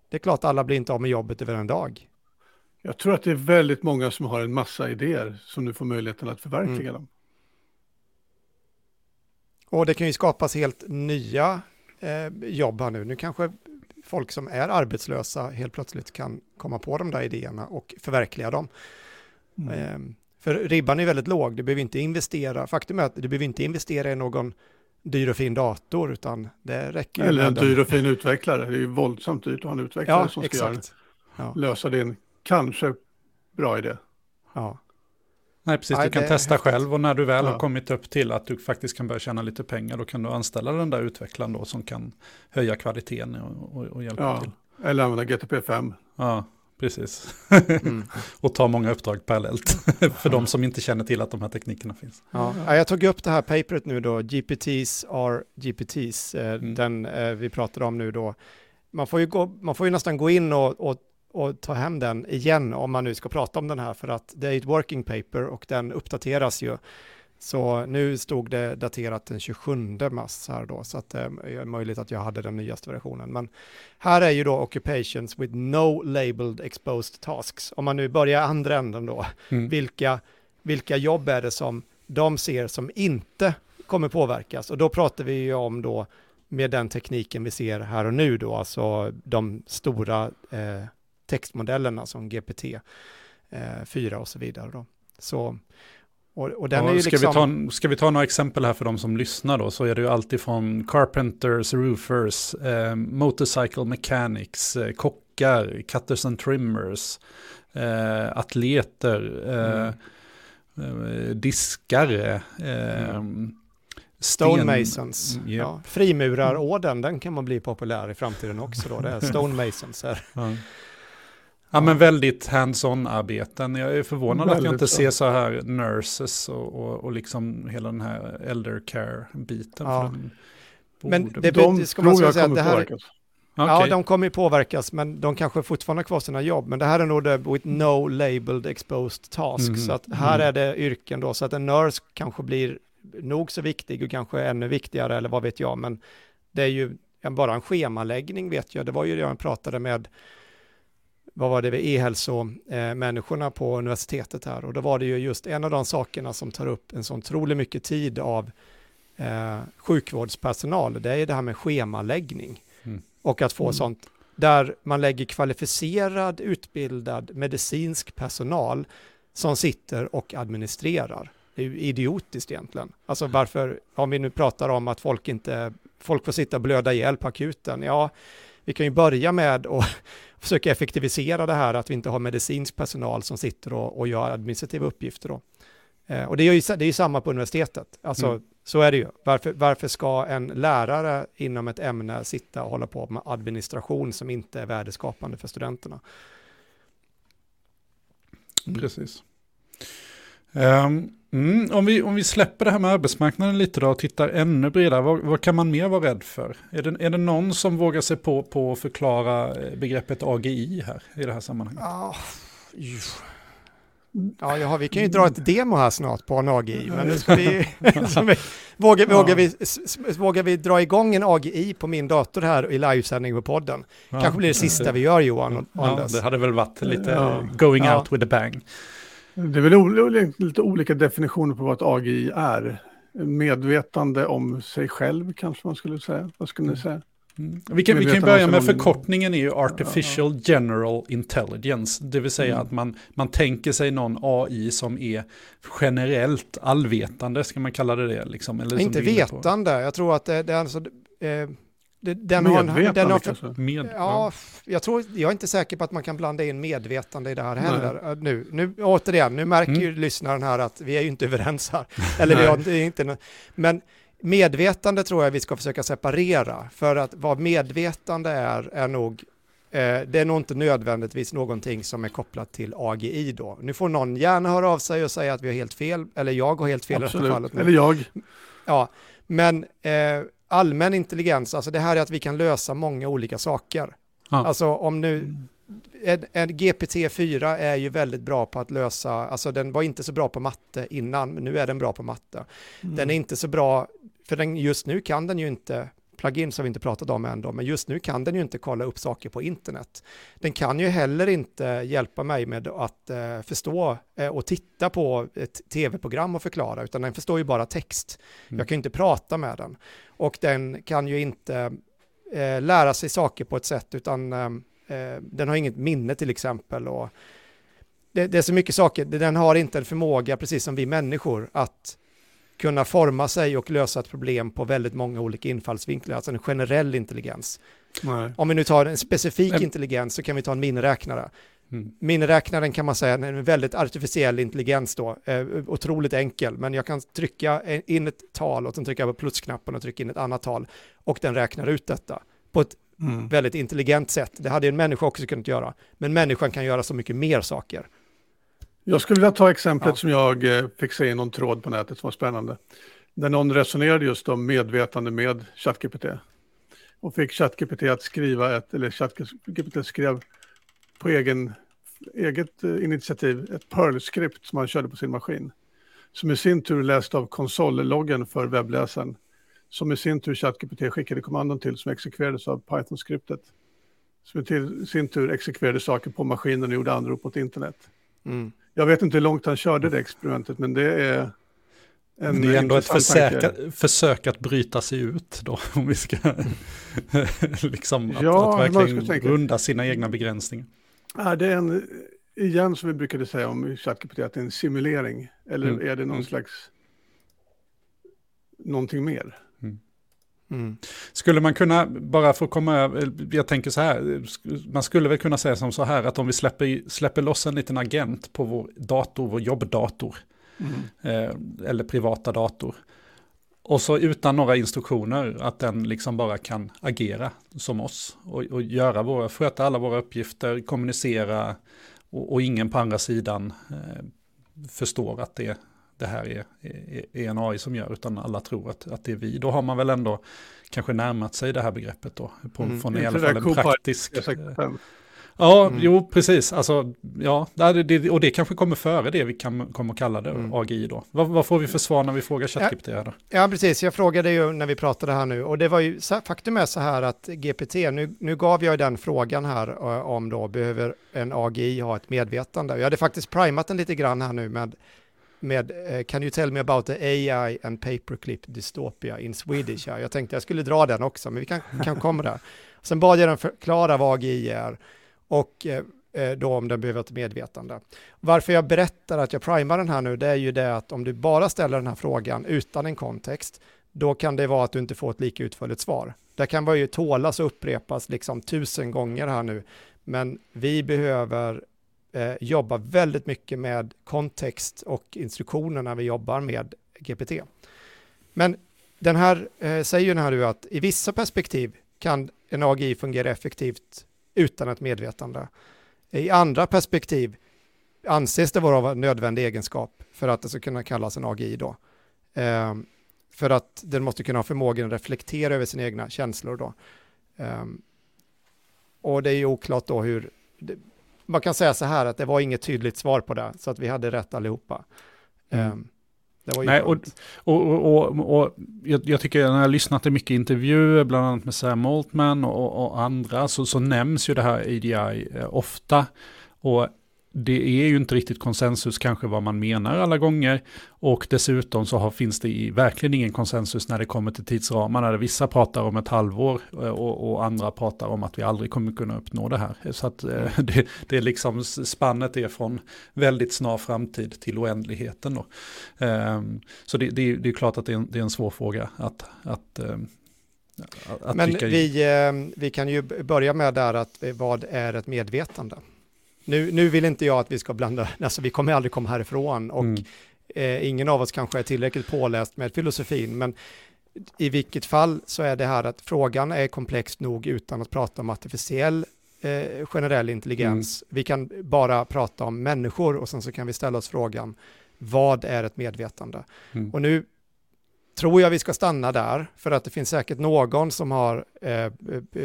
det är klart alla blir inte av med jobbet över en dag. Jag tror att det är väldigt många som har en massa idéer som nu får möjligheten att förverkliga mm. dem. Och det kan ju skapas helt nya eh, jobb här nu. Nu kanske folk som är arbetslösa helt plötsligt kan komma på de där idéerna och förverkliga dem. Mm. För ribban är väldigt låg, du behöver inte investera, faktum är att du behöver inte investera i någon dyr och fin dator, utan det räcker Eller en dyr och fin utvecklare, det är ju våldsamt dyrt att ha en utvecklare ja, som ska göra, ja. lösa din kanske bra idé. Ja. Nej, precis, du kan testa själv och när du väl ja. har kommit upp till att du faktiskt kan börja tjäna lite pengar, då kan du anställa den där utvecklaren då som kan höja kvaliteten och, och, och hjälpa ja. till. Eller använda GTP5. Ja, precis. Mm. <laughs> och ta många uppdrag parallellt <laughs> för de som inte känner till att de här teknikerna finns. Ja. Jag tog upp det här paperet nu då, GPTs are GPTs, eh, mm. den eh, vi pratade om nu då. Man får ju, gå, man får ju nästan gå in och, och, och, ta hem den igen om man nu ska prata om den här för att det är ett working paper och den uppdateras ju. Så nu stod det daterat den 27 mars här då, så att det är möjligt att jag hade den nyaste versionen. Men här är ju då occupations with no labeled exposed tasks. Om man nu börjar andra änden då, mm. vilka, vilka jobb är det som de ser som inte kommer påverkas? Och då pratar vi ju om då med den tekniken vi ser här och nu då, alltså de stora eh, textmodellerna som GPT eh, 4 och så vidare då. Så och, och den ja, är ju ska, liksom... vi ta, ska vi ta några exempel här för de som lyssnar då, så är det ju alltid från carpenters, roofers, eh, motorcycle mechanics, eh, kockar, cutters and trimmers, eh, atleter, eh, mm. Eh, diskare, eh, mm. Stonemasons, mm, yeah. ja. frimurarorden, den kan man bli populär i framtiden också då, det är <laughs> stonemasons här. Ja. Ja, men väldigt hands-on-arbeten. Jag är förvånad väldigt, att jag inte ser så här nurses och, och, och liksom hela den här elder care-biten. Ja. Men det, de ska man säga att det här... Påverkas. Ja, de kommer ju påverkas, men de kanske fortfarande har kvar sina jobb. Men det här är nog det with no labeled exposed task. Mm. Så att här mm. är det yrken då, så att en nurse kanske blir nog så viktig och kanske ännu viktigare, eller vad vet jag. Men det är ju bara en schemaläggning vet jag. Det var ju det jag pratade med vad var det, e-hälsomänniskorna på universitetet här och då var det ju just en av de sakerna som tar upp en sån otroligt mycket tid av eh, sjukvårdspersonal, det är det här med schemaläggning mm. och att få mm. sånt där man lägger kvalificerad, utbildad medicinsk personal som sitter och administrerar. Det är ju idiotiskt egentligen. Alltså varför, om vi nu pratar om att folk inte, folk får sitta och blöda ihjäl på akuten, ja, vi kan ju börja med att <laughs> försöka effektivisera det här, att vi inte har medicinsk personal som sitter och, och gör administrativa uppgifter. Då. Eh, och det är ju det är samma på universitetet, alltså mm. så är det ju. Varför, varför ska en lärare inom ett ämne sitta och hålla på med administration som inte är värdeskapande för studenterna? Mm. Precis. Um, Mm, om, vi, om vi släpper det här med arbetsmarknaden lite då och tittar ännu bredare, vad, vad kan man mer vara rädd för? Är det, är det någon som vågar sig på, på att förklara eh, begreppet AGI här i det här sammanhanget? Ja, Ja, ja, vi kan ju dra ett demo här snart på en AGI, men nu ska vi, <laughs> <laughs> vågar, ja. vågar, vi, vågar vi dra igång en AGI på min dator här i livesändning på podden? Ja. Kanske blir det sista vi gör Johan och ja, Det hade väl varit lite ja. going out with a bang. Det är väl lite olika definitioner på vad ett AGI är. Medvetande om sig själv kanske man skulle säga. Vad skulle ni mm. säga? Mm. Vi kan, vi kan börja med förkortningen är ju Artificial ja, ja. General Intelligence. Det vill säga mm. att man, man tänker sig någon AI som är generellt allvetande, ska man kalla det det? Liksom, eller Inte vetande, jag tror att det, det är alltså... Eh, den Medvetande har, den har, kanske? Med, ja, jag, tror, jag är inte säker på att man kan blanda in medvetande i det här heller. Nu, nu, återigen, nu märker mm. ju lyssnaren här att vi är ju inte <laughs> överens här. Eller vi har inte, men medvetande tror jag vi ska försöka separera. För att vad medvetande är, är nog eh, det är nog inte nödvändigtvis någonting som är kopplat till AGI då. Nu får någon gärna höra av sig och säga att vi har helt fel, eller jag har helt fel Absolut. i det fallet. Eller jag. Ja, men eh, allmän intelligens, alltså det här är att vi kan lösa många olika saker. Ja. Alltså om nu, en, en GPT-4 är ju väldigt bra på att lösa, alltså den var inte så bra på matte innan, men nu är den bra på matte. Mm. Den är inte så bra, för den, just nu kan den ju inte, plugins har vi inte pratat om än då, men just nu kan den ju inte kolla upp saker på internet. Den kan ju heller inte hjälpa mig med att eh, förstå eh, och titta på ett tv-program och förklara, utan den förstår ju bara text. Mm. Jag kan ju inte prata med den. Och den kan ju inte eh, lära sig saker på ett sätt, utan eh, eh, den har inget minne till exempel. Och det, det, är så mycket saker, den har inte en förmåga, precis som vi människor, att kunna forma sig och lösa ett problem på väldigt många olika infallsvinklar, alltså en generell intelligens. Nej. Om vi nu tar en specifik Men... intelligens så kan vi ta en miniräknare. Mm. Miniräknaren kan man säga är en väldigt artificiell intelligens då, eh, otroligt enkel, men jag kan trycka in ett tal och sen trycka på plusknappen och trycka in ett annat tal och den räknar ut detta på ett mm. väldigt intelligent sätt. Det hade en människa också kunnat göra, men människan kan göra så mycket mer saker. Jag skulle vilja ta exemplet ja. som jag eh, fick se i någon tråd på nätet som var spännande. Där någon resonerade just om medvetande med ChatGPT. Och fick ChatGPT att skriva ett, eller ChatGPT skrev på egen, eget eh, initiativ ett Perl-skript som han körde på sin maskin. Som i sin tur läste av konsolloggen för webbläsaren. Som i sin tur ChatGPT skickade kommandon till som exekverades av Python-skriptet. Som i sin tur exekverade saker på maskinen och gjorde anrop mot internet. Mm. Jag vet inte hur långt han körde det experimentet, men det är en det är ändå ett försök, försök att bryta sig ut då, om vi ska <laughs> liksom att, ja, att verkligen runda sina egna begränsningar. Är det en, igen som vi brukade säga om ChatGPT, att det är en simulering? Eller mm. är det någon mm. slags, någonting mer? Mm. Mm. Skulle man kunna, bara för att komma jag tänker så här, man skulle väl kunna säga som så här att om vi släpper, släpper loss en liten agent på vår dator, vår jobbdator, mm. eh, eller privata dator, och så utan några instruktioner att den liksom bara kan agera som oss och, och göra våra, sköta alla våra uppgifter, kommunicera och, och ingen på andra sidan eh, förstår att det det här är, är, är, en AI som gör, utan alla tror att, att det är vi. Då har man väl ändå kanske närmat sig det här begreppet då, på, mm. från i alla fall en praktisk... Ja, mm. jo, precis. Alltså, ja, det, och det kanske kommer före det vi kan, kommer att kalla det, mm. AGI då. Vad, vad, får vi för svar när vi frågar ChatGPT här då? Ja, precis. Jag frågade ju när vi pratade här nu, och det var ju, faktum är så här att GPT, nu, nu gav jag den frågan här eh, om då, behöver en AGI ha ett medvetande? Jag hade faktiskt primat den lite grann här nu med med uh, Can you tell me about the AI and paperclip dystopia in Swedish? Ja, jag tänkte jag skulle dra den också, men vi kan, kan komma där. Sen bad jag den förklara vad AGI är och eh, eh, då om den behöver ett medvetande. Varför jag berättar att jag primar den här nu, det är ju det att om du bara ställer den här frågan utan en kontext, då kan det vara att du inte får ett lika utförligt svar. Det kan vara ju tålas och upprepas liksom tusen gånger här nu, men vi behöver eh, jobba väldigt mycket med kontext och instruktioner när vi jobbar med GPT. Men den här eh, säger den här nu att i vissa perspektiv kan en AGI fungera effektivt utan ett medvetande. I andra perspektiv anses det vara en nödvändig egenskap för att det ska kunna kallas en AGI då. Eh, för att den måste kunna ha förmågan att reflektera över sina egna känslor då. Eh, och det är ju oklart då hur, det, man kan säga så här att det var inget tydligt svar på det, så att vi hade rätt allihopa. Mm. Eh, Nej, och, och, och, och jag, jag, tycker när jag har lyssnat till mycket intervjuer, bland annat med Sam Altman och, och andra, så, så nämns ju det här ADI eh, ofta. Och det är ju inte riktigt konsensus kanske vad man menar alla gånger. Och dessutom så har, finns det i, verkligen ingen konsensus när det kommer till tidsramarna. Där vissa pratar om ett halvår eh, och, och, andra pratar om att vi aldrig kommer kunna uppnå det här. Så att eh, <laughs> det, det är liksom spannet är från väldigt snar framtid till oändligheten. Då. Um, så det, det, det, är klart att det är en, det är en svår fråga att, att um, Men vi, eh, vi kan ju börja med där att vad är ett medvetande? Nu, nu vill inte jag att vi ska blanda, <laughs> alltså vi kommer aldrig komma härifrån och mm. eh, ingen av oss kanske är tillräckligt påläst med filosofin, men i vilket fall så är det här att frågan är komplex nog utan att prata om artificiell eh, generell intelligens. Mm. Vi kan bara prata om människor och sen så kan vi ställa oss frågan, vad är ett medvetande? Mm. Och nu tror jag vi ska stanna där, för att det finns säkert någon som har eh, eh,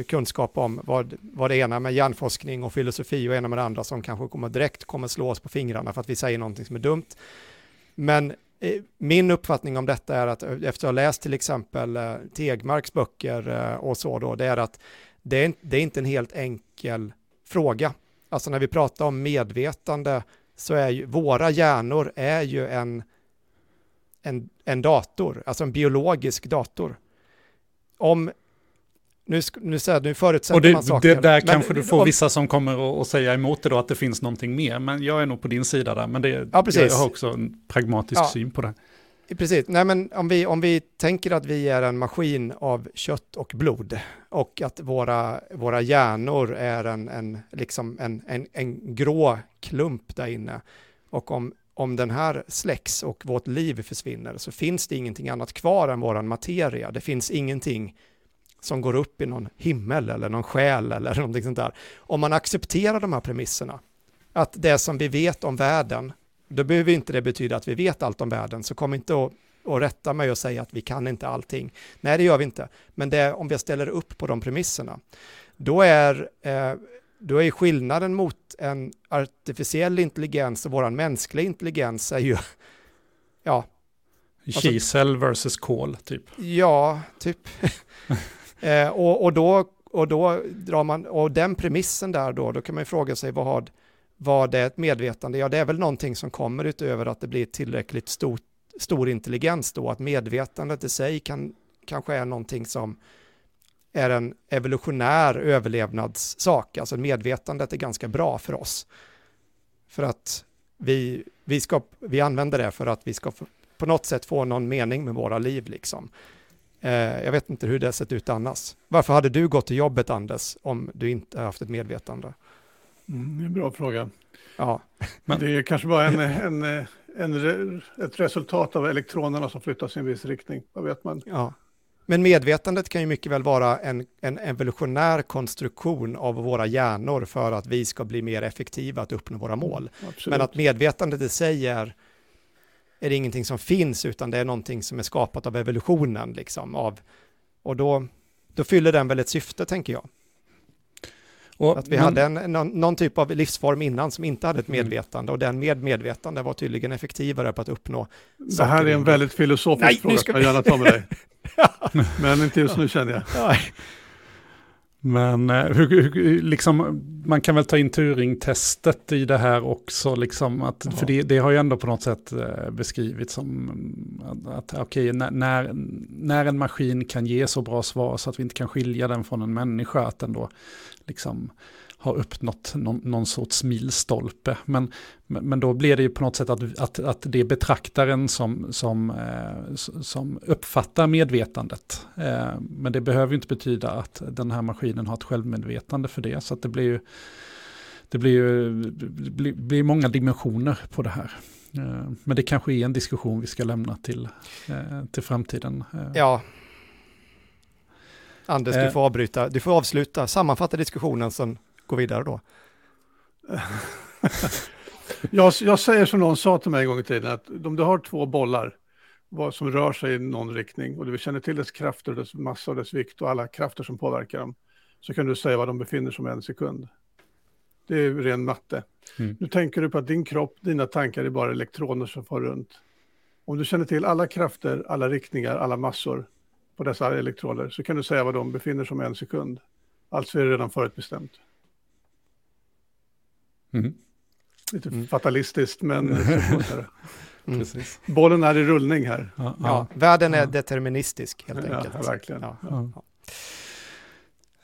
kunskap om vad, vad det ena med hjärnforskning och filosofi och ena med det andra som kanske kommer direkt kommer slå oss på fingrarna för att vi säger någonting som är dumt. Men eh, min uppfattning om detta är att eh, efter att ha läst till exempel eh, Tegmarks böcker eh, och så då, det är att det är, det är inte en helt enkel fråga. Alltså när vi pratar om medvetande så är ju våra hjärnor är ju en en, en dator, alltså en biologisk dator. Om nu, nu, nu förutsätter och det, man saker. Det där men, kanske du får om, vissa som kommer att säga emot det då, att det finns någonting mer. Men jag är nog på din sida där. Men det, ja, precis. jag har också en pragmatisk ja, syn på det. Precis, nej men om vi, om vi tänker att vi är en maskin av kött och blod och att våra, våra hjärnor är en, en, liksom en, en, en grå klump där inne. Och om om den här släcks och vårt liv försvinner så finns det ingenting annat kvar än våran materia. Det finns ingenting som går upp i någon himmel eller någon själ eller <laughs> någonting sånt där. Om man accepterar de här premisserna, att det som vi vet om världen, då behöver inte det betyda att vi vet allt om världen, så kom inte och, och rätta mig och säga att vi kan inte allting. Nej, det gör vi inte. Men det, om vi ställer upp på de premisserna, då är eh, då är skillnaden mot en artificiell intelligens och vår mänskliga intelligens är ju, <laughs> ja. Kisel alltså, versus kol, typ. Ja, typ. <laughs> eh, och, och, då, och då drar man, och den premissen där då, då kan man ju fråga sig vad har, vad är ett medvetande? Ja, det är väl någonting som kommer utöver att det blir tillräckligt stort, stor intelligens då, att medvetandet i sig kan, kanske är någonting som är en evolutionär överlevnadssak. Alltså medvetandet är ganska bra för oss. För att vi, vi, ska, vi använder det för att vi ska på något sätt få någon mening med våra liv. Liksom. Eh, jag vet inte hur det sett ut annars. Varför hade du gått till jobbet, Anders, om du inte haft ett medvetande? Mm, det är en bra fråga. Ja. Men det är kanske bara en, en, en, en, ett resultat av elektronerna som flyttas i en viss riktning. Vad vet man? Ja. Men medvetandet kan ju mycket väl vara en, en evolutionär konstruktion av våra hjärnor för att vi ska bli mer effektiva att uppnå våra mål. Absolut. Men att medvetandet i sig är, är det ingenting som finns, utan det är någonting som är skapat av evolutionen. Liksom, av, och då, då fyller den väl ett syfte, tänker jag. Och, att vi men, hade en, någon, någon, typ av livsform innan som inte hade ett mm. medvetande och den med medvetande var tydligen effektivare på att uppnå Det här är en väldigt filosofisk Nej, fråga, ska jag gärna ta med dig. <laughs> Men inte just nu känner jag. Men eh, hur, hur, liksom, man kan väl ta in Turing-testet i det här också, liksom att, för det, det, har ju ändå på något sätt eh, beskrivits som att, att okay, när, när en maskin kan ge så bra svar så att vi inte kan skilja den från en människa, att den då liksom har uppnått någon, någon sorts milstolpe. Men, men då blir det ju på något sätt att, att, att det är betraktaren som, som, eh, som uppfattar medvetandet. Eh, men det behöver ju inte betyda att den här maskinen har ett självmedvetande för det. Så att det blir ju, det blir ju det blir, blir många dimensioner på det här. Eh, men det kanske är en diskussion vi ska lämna till, eh, till framtiden. Eh. Ja, Anders, du eh. får avbryta, du får avsluta, sammanfatta diskussionen, sen gå vidare då. <laughs> Jag, jag säger som någon sa till mig en gång i tiden, att om du har två bollar som rör sig i någon riktning och du känner till dess krafter, dess massa och dess vikt och alla krafter som påverkar dem, så kan du säga var de befinner sig om en sekund. Det är ren matte. Mm. Nu tänker du på att din kropp, dina tankar är bara elektroner som far runt. Om du känner till alla krafter, alla riktningar, alla massor på dessa elektroner så kan du säga var de befinner sig om en sekund. Alltså är det redan förutbestämt. Mm. Lite Mm. fatalistiskt, men. <laughs> Mm. Precis. bollen är i rullning här. Ja, Ja, världen är Ja. deterministisk helt Ja, enkelt. verkligen. Ja. Ja. Ja.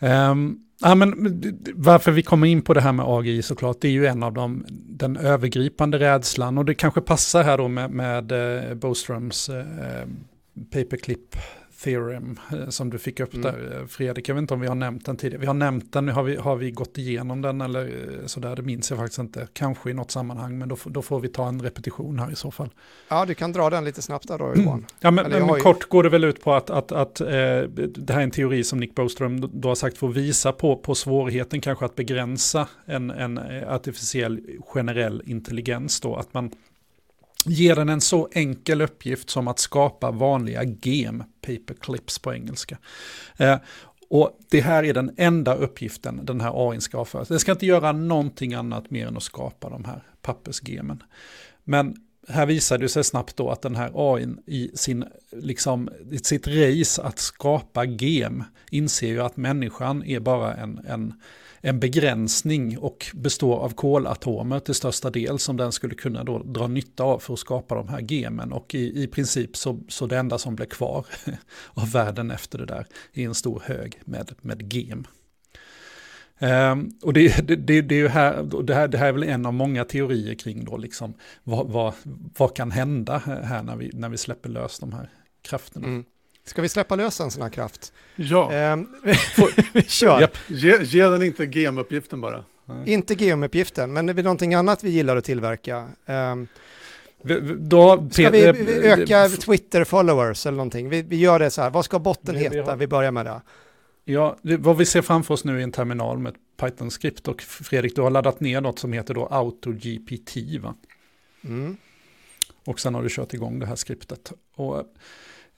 Ehm, ja, men varför vi kommer in på det här med AGI såklart, det är ju en av de, den övergripande rädslan och det kanske passar här då med, med eh, Boströms eh, paperclip theorem eh, som du fick upp Mm. där eh, Fredrik. Jag vet inte om vi har nämnt den tidigare. Vi har nämnt den, har vi, har vi gått igenom den eller eh, sådär, det minns jag faktiskt inte. Kanske i något sammanhang, men då, då får vi ta en repetition här i så fall. ja, du kan dra den lite snabbt där då Johan. Ja, men, men ju- kort går det väl ut på att, att, att eh, det här är en teori som Nick Boström då- har sagt får visa på, på svårigheten kanske att begränsa en, en artificiell generell intelligens då. Att man ger den en så enkel uppgift som att skapa vanliga gem, paperclips på engelska. Eh, och det här är den enda uppgiften den här AI ska ha för sig. Den ska inte göra någonting annat mer än att skapa de här pappersgemen. Men här visar det sig snabbt då att den här AI i sin, liksom, i sitt race att skapa gem inser ju att människan är bara en, en, en begränsning och består av kolatomer till största del som den skulle kunna då dra nytta av för att skapa de här gemen. Och i, i princip så, så det enda som blir kvar <laughs> av världen efter det där är en stor hög med, med gem. Ehm, och det, det, det, det är här, det här, det här är väl en av många teorier kring då liksom vad, vad, vad kan hända här när vi, när vi släpper lös de här krafterna. Mm. Ska vi släppa lös en sån här kraft? Ja, Ehm, <laughs> <laughs> kör. Japp. ge, ge den inte GM-uppgiften bara. Inte geomuppgiften, men det är någonting annat vi gillar att tillverka. Ehm, Då, ska vi, Pe- vi öka f- Twitter-followers eller någonting? Vi, vi gör det så här, vad ska botten Vi- heta? Vi börjar med det. Ja, det, vad vi ser framför oss nu är en terminal med ett Python-skript och Fredrik, du har laddat ner något som heter då AutoGPT va? Mm. Och sen har du kört igång det här skriptet. Och eh,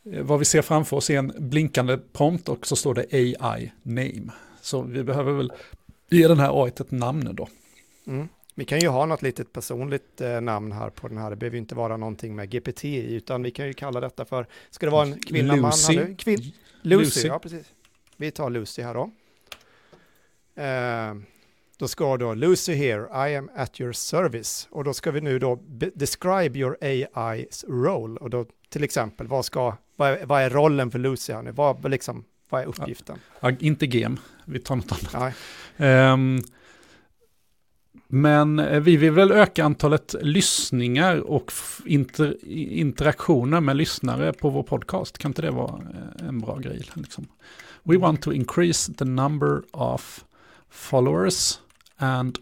vad vi ser framför oss är en blinkande prompt och så står det AI name. Så vi behöver väl ge den här AI ett namn då. Mm. Vi kan ju ha något litet personligt eh, namn här på den här. Det behöver ju inte vara någonting med GPT utan vi kan ju kalla detta för, ska det vara en kvinna, Lucy. man? här nu? Kvin Lucy, Lucy. ja precis. Vi tar Lucy här då. Eh, då ska då Lucy here, I am at your service. Och då ska vi nu då be- describe your AI's role. Och då till exempel, vad, ska, vad, är, vad är rollen för Lucy här nu? Vad, liksom, vad är uppgiften? Ja, inte gem, vi tar något annat. Ehm, men eh, vi vill väl öka antalet lyssningar och inter, interaktioner med lyssnare på vår podcast. Kan inte det vara eh, en bra grej? Liksom? We want to increase the number of followers and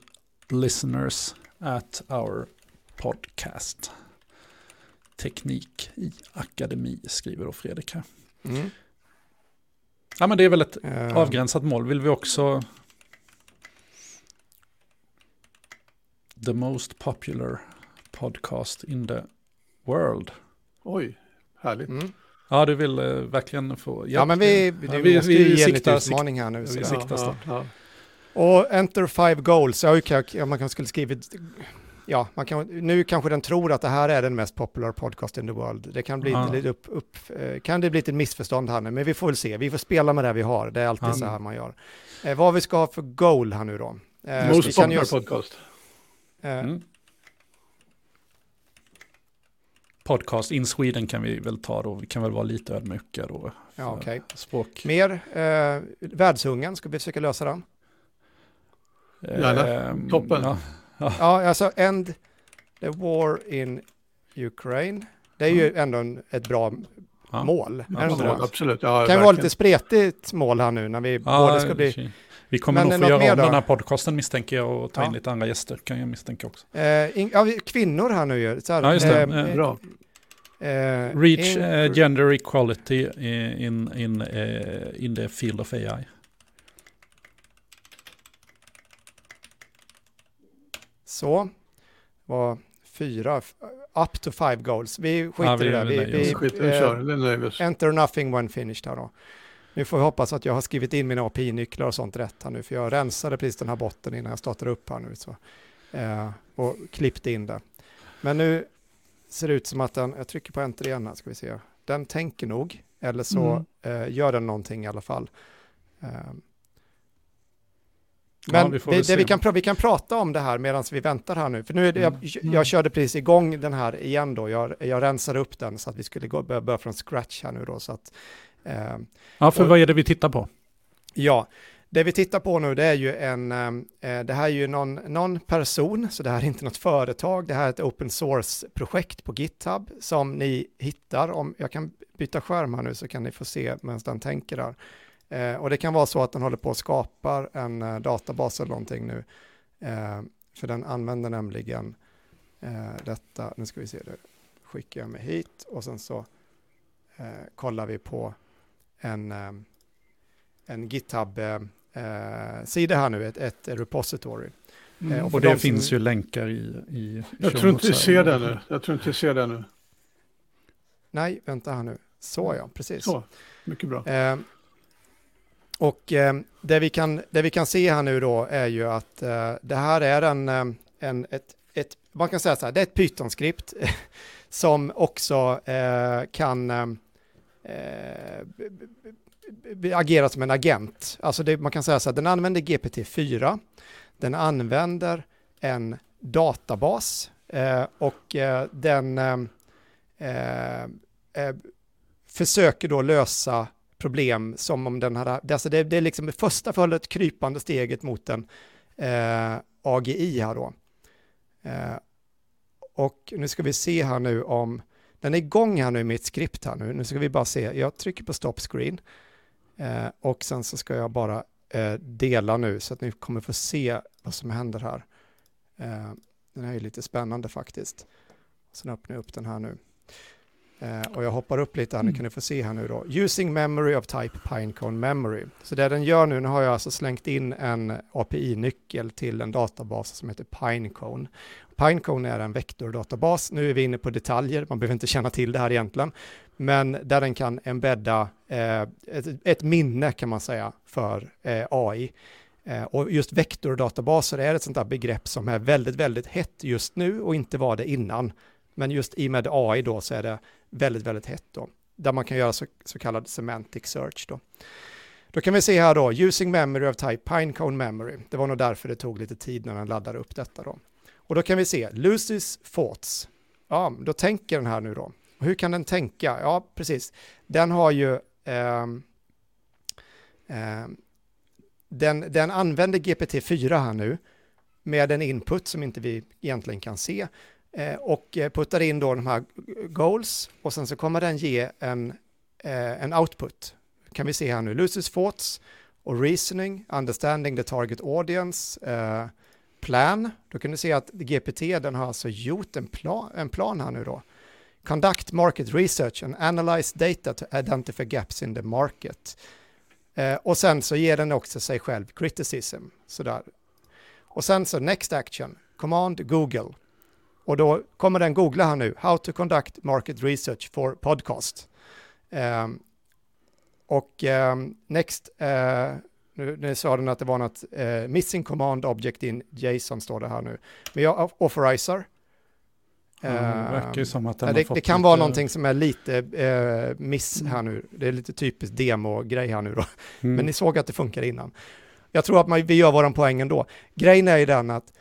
listeners at our podcast. Teknik i akademi skriver då Fredrik här. Mm. Ja men det är väl ett Eh, avgränsat mål. Vill vi också the most popular podcast in the world. Oj, härligt. Mm. Ja, du vill eh, verkligen få... Ja, men vi, vi, Ja, vi- måste vi ju ge en siktar- liten utmaning här nu. vi Så. siktar. ja, ja. Och enter five goals, ja, okej, okej, man kanske skulle skrivit, ja, man kan, nu kanske den tror att det här är den mest popular podcast in the world. Det kan bli Ja. lite upp, upp, eh, kan det bli ett missförstånd här nu, men vi får väl se, vi får spela med det vi har, det är alltid Ja. så här man gör. Eh, vad vi ska ha för goal här nu då? Eh, Most popular podcast. eh, Mm. Podcast in Sweden kan vi väl ta då. Vi kan väl vara lite ödmjuka då. ja, okej. Språk. Mer, eh, världshungern, ska vi försöka lösa den? Gärna. Ehm, Toppen. Ja. Ja, alltså end the war in Ukraine. Det är ju ändå en, ett bra Ja. mål. Det det? absolut. Absolut, ja, kan ju verkligen. vara lite spretigt mål här nu när vi Ja, båda ska bli... Vi kommer Men nog få göra om då? den här podcasten misstänker jag och ta Ja. in lite andra gäster kan jag misstänka också. Eh, in, kvinnor här nu ju. Så här, Ja, just det. eh, Bra. eh, Reach in- eh, gender equality in, in, eh, in the field of AI. Så. var fyra, up to five goals. Vi skiter Ja, vi- i det. vi Vi, vi, oss. Skit, vi eh, kör, vi oss. Enter nothing when finished här då. Nu får jag hoppas att jag har skrivit in mina API-nycklar och sånt rätt här nu, för jag rensade precis den här botten innan jag startade upp här nu. Så, eh, och klippte in det. Men nu ser det ut som att den, jag trycker på enter igen här, ska vi se. Den tänker nog, eller så Mm. eh, gör den någonting i alla fall. Eh, Ja, men vi det, det vi, kan, vi kan prata om det här medan vi väntar här nu. För nu är det, jag, Mm. jag körde precis igång den här igen då. Jag, jag rensade upp den så att vi skulle gå, börja, börja från scratch här nu då. Så att, eh, Ja, för Och- vad är det vi tittar på? Ja, det vi tittar på nu det är ju en, eh, det här är ju någon, någon person, så det här är inte något företag, det här är ett open source-projekt på GitHub som ni hittar, om jag kan byta skärm här nu så kan ni få se medan den tänker där. Eh, och det kan vara så att den håller på att skapa en eh, databas eller någonting nu, eh, för den använder nämligen eh, detta, nu ska vi se, det skickar jag mig hit och sen så eh, kollar vi på en eh, en GitHub-sida här nu, ett, ett repository. Eh, och Och det som- finns ju länkar i, i Jag tror inte vi notes ser det nu. Jag tror inte vi ser det nu. Nej, vänta här nu. Så ja, precis. Så, mycket bra. Eh, och eh, det, vi kan, det vi kan se här nu då är ju att eh, det här är en, eh, en ett, ett, man kan säga så här, det är ett Python-skript <laughs> som också eh, kan eh, eh agera som en agent. Alltså det, man kan säga så här, den använder GPT-4, den använder en databas eh, och eh, den eh, eh, eh försöker då lösa problem som om den hade, det, alltså det, det är liksom det första följet krypande steget mot en eh, AGI här då. Eh, och nu ska vi se här nu om, den är igång här nu i mitt skript här nu, nu ska vi bara se, jag trycker på stop screen eh, och sen så ska jag bara eh, dela nu så att ni kommer få se vad som händer här. Eh, den här är lite spännande faktiskt. Sen öppnar jag upp den här nu. Eh, och jag hoppar upp lite här, nu kan ni få se här nu då. Using memory of type Pinecone memory. Så det den gör nu, nu har jag alltså slängt in en API-nyckel till en databas som heter Pinecone. Pinecone är en vektordatabas, nu är vi inne på detaljer, man behöver inte känna till det här egentligen, men där den kan embedda eh, ett, ett minne kan man säga för eh, AI. Eh, och just vektordatabaser är ett sånt där begrepp som är väldigt, väldigt hett just nu och inte var det innan. Men just i och med AI då så är det väldigt, väldigt hett då. Där man kan göra så, så kallad semantic search då. Då kan vi se här då, using memory of type Pinecone memory. Det var nog därför det tog lite tid när den laddade upp detta då. Och då kan vi se, Lucy's thoughts. Ja, då tänker den här nu då. Och hur kan den tänka? Ja, precis. Den har ju... Eh, eh, den, den använder GPT-4 här nu med en input som inte vi egentligen kan se Eh, och eh, puttar in då de här goals och sen så kommer den ge en, eh, en output. Kan vi se här nu, Lucy's thoughts och reasoning, understanding the target audience, plan. Då kan du se att GPT den har alltså gjort en plan, en plan här nu då. Conduct market research and analyze data to identify gaps in the market. Eh, och sen så ger den också sig själv criticism. Sådär. Och sen så next action, command Google. Och då kommer den googla här nu, how to conduct market research for podcast. Ehm, och ehm, next, eh, nu, nu sa den att det var något eh, missing command object in JSON står det här nu. Men jag authorizer. Ja, det verkar ju Ehm, som att den Ja, har det, fått det kan lite- vara någonting som är lite eh, miss här nu. Det är lite typiskt demo-grej här nu då. Mm. Men ni såg att det funkar innan. Jag tror att man, vi gör våran poäng ändå. Grejen är ju den att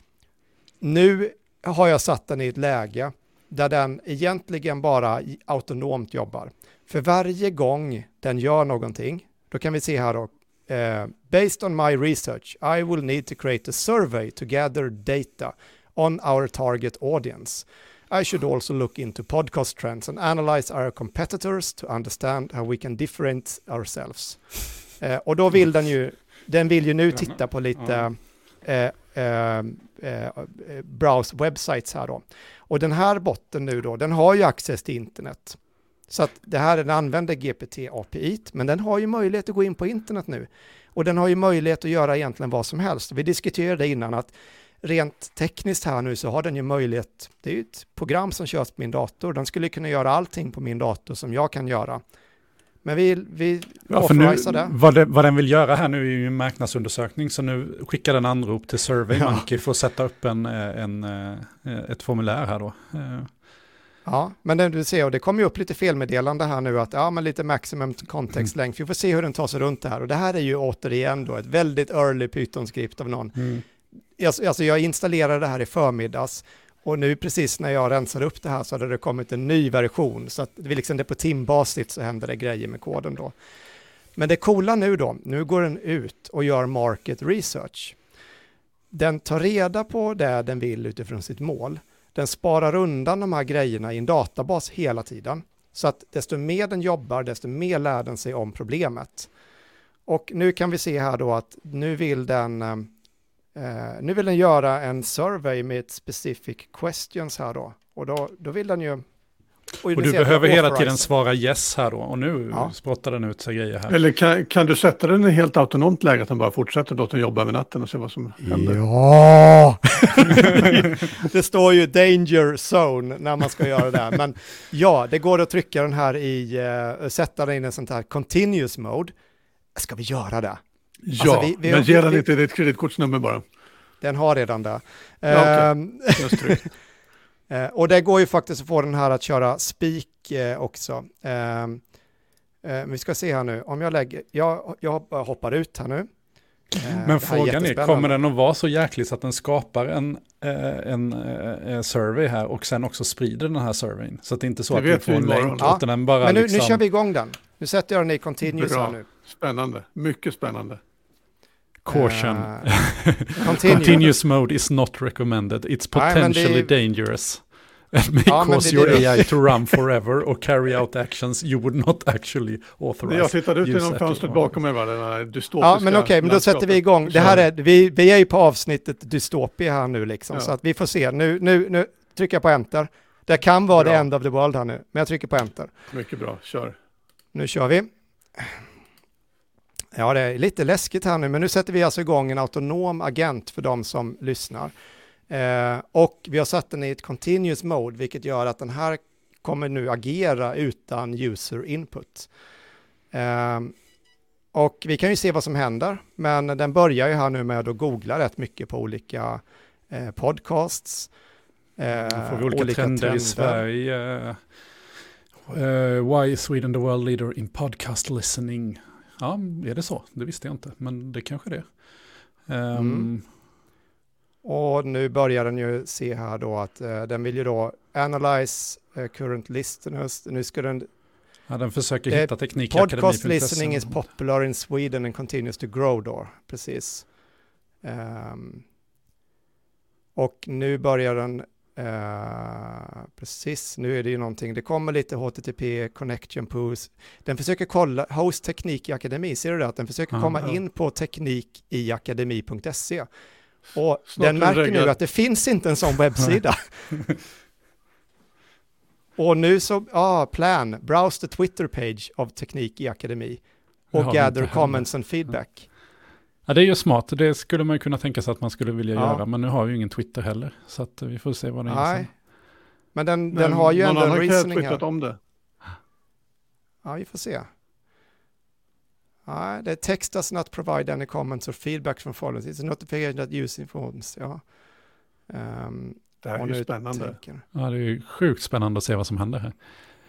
nu har jag satt den i ett läge där den egentligen bara autonomt jobbar. För varje gång den gör någonting, då kan vi se här då, eh, based on my research, I will need to create a survey to gather data on our target audience. I should also look into podcast trends and analyze our competitors to understand how we can differentiate ourselves. Eh, och då vill den ju, den vill ju nu titta på lite eh, Eh, eh, eh, browse websites här då. Och den här botten nu då, den har ju access till internet. Så att det här, den använder GPT API, men den har ju möjlighet att gå in på internet nu. Och den har ju möjlighet att göra egentligen vad som helst. Vi diskuterade innan att rent tekniskt här nu så har den ju möjlighet, det är ju ett program som körs på min dator, den skulle kunna göra allting på min dator som jag kan göra. Men vi, vi ja, för nu, det. Vad, det, vad den vill göra här nu är ju en marknadsundersökning, så nu skickar den anrop till SurveyMonkey ja. för att sätta upp en, en, en, ett formulär här då. Ja, men det, du ser, och det kommer ju upp lite felmeddelande här nu att ja, men lite maximum context mm. length. Vi får se hur den tar sig runt det här. Och det här är ju återigen då ett väldigt early Python-skript av någon. Mm. Alltså jag installerade det här i förmiddags och nu precis när jag rensade upp det här så hade det kommit en ny version. Så att det, liksom det på timbasis så händer det grejer med koden då. Men det coola nu då, nu går den ut och gör market research. Den tar reda på det den vill utifrån sitt mål. Den sparar undan de här grejerna i en databas hela tiden. Så att desto mer den jobbar, desto mer lär den sig om problemet. Och nu kan vi se här då att nu vill den, eh, eh, nu vill den göra en survey med specific questions här då. Och då, då vill den ju och, och du behöver hela tiden svara yes här då. Och nu ja. spottar den ut sig grejer här. Eller kan, kan du sätta den i helt autonomt läge att den bara fortsätter låta den jobba över natten och se vad som händer? Ja! <laughs> det står ju danger zone när man ska göra det. Men ja, det går att trycka den här i, uh, sätta den i en sån här continuous mode. Ska vi göra det? Ja, alltså, vi, vi, men ge den inte ditt kreditkortsnummer bara. Den har redan det. Ja, okay. uh, <laughs> Eh, och det går ju faktiskt att få den här att köra spik eh, också. Eh, eh vi ska se här nu, om jag lägger, jag, jag hoppar ut här nu. Eh, Men frågan är, kommer den att vara så jäklig så att den skapar en, en, en survey här och sen också sprider den här surveyn? Så att det inte är så det att vi får en länk, ja. utan den bara Men nu, liksom... nu kör vi igång den. Nu sätter jag den i continuous Bra. här nu. Spännande, mycket spännande. Caution. <laughs> Uh, Continuous mode is not recommended. It's potentially Nej, dangerous. <laughs> It may ja, cause your AI to run forever or carry out actions you would not actually authorize. Jag tittade ut genom fönstret bakom mig, va? den här dystopiska Ja, men okej, okay, men då sätter vi igång. Det här är, vi, vi är ju på avsnittet dystopia här nu liksom, ja. så att vi får se. Nu, nu, nu trycker jag på enter. Det kan vara bra. the end of the world här nu, men jag trycker på enter. Mycket bra, kör. Nu kör vi. Ja, det är lite läskigt här nu, men nu sätter vi alltså igång en autonom agent för de som lyssnar. Eh, och vi har satt den i ett continuous mode, vilket gör att den här kommer nu agera utan user input. Eh, och vi kan ju se vad som händer, men den börjar ju här nu med att googla rätt mycket på olika eh, podcasts. Eh, får vi olika, olika trender, trender, i Sverige. Uh, why is Sweden the world leader in podcast listening? Ja, är det så? Det visste jag inte, men det kanske det är. Um, mm. Och nu börjar den ju se här då att uh, den vill ju då analyze uh, current listeners. Nu ska den... Ja, den försöker hitta uh, teknik. Podcast listening is popular in Sweden and continues to grow då, precis. Um, och nu börjar den Uh, precis, nu är det ju någonting, det kommer lite HTTP, connection pools. Den försöker kolla, host teknik i akademi, ser du det? Att den försöker Aha. komma in på teknik i akademi.se. Och Snart den märker nu att det finns inte en sån webbsida. <laughs> och nu så, ja, ah, plan, browse the Twitter page av teknik i akademi och gather comments and feedback. Ja, det är ju smart. Det skulle man ju kunna tänka sig att man skulle vilja ja. göra. Men nu har vi ju ingen Twitter heller. Så att vi får se vad det är. Nej. Men den, men den har ju ändå en reasoning här. om det. Ja, vi får se. Nej, det är text does not provide any comments or feedback from followers. It's a notification that using forms. Ja. Um, det här är ju spännande. Tänker. Ja, det är ju sjukt spännande att se vad som händer här.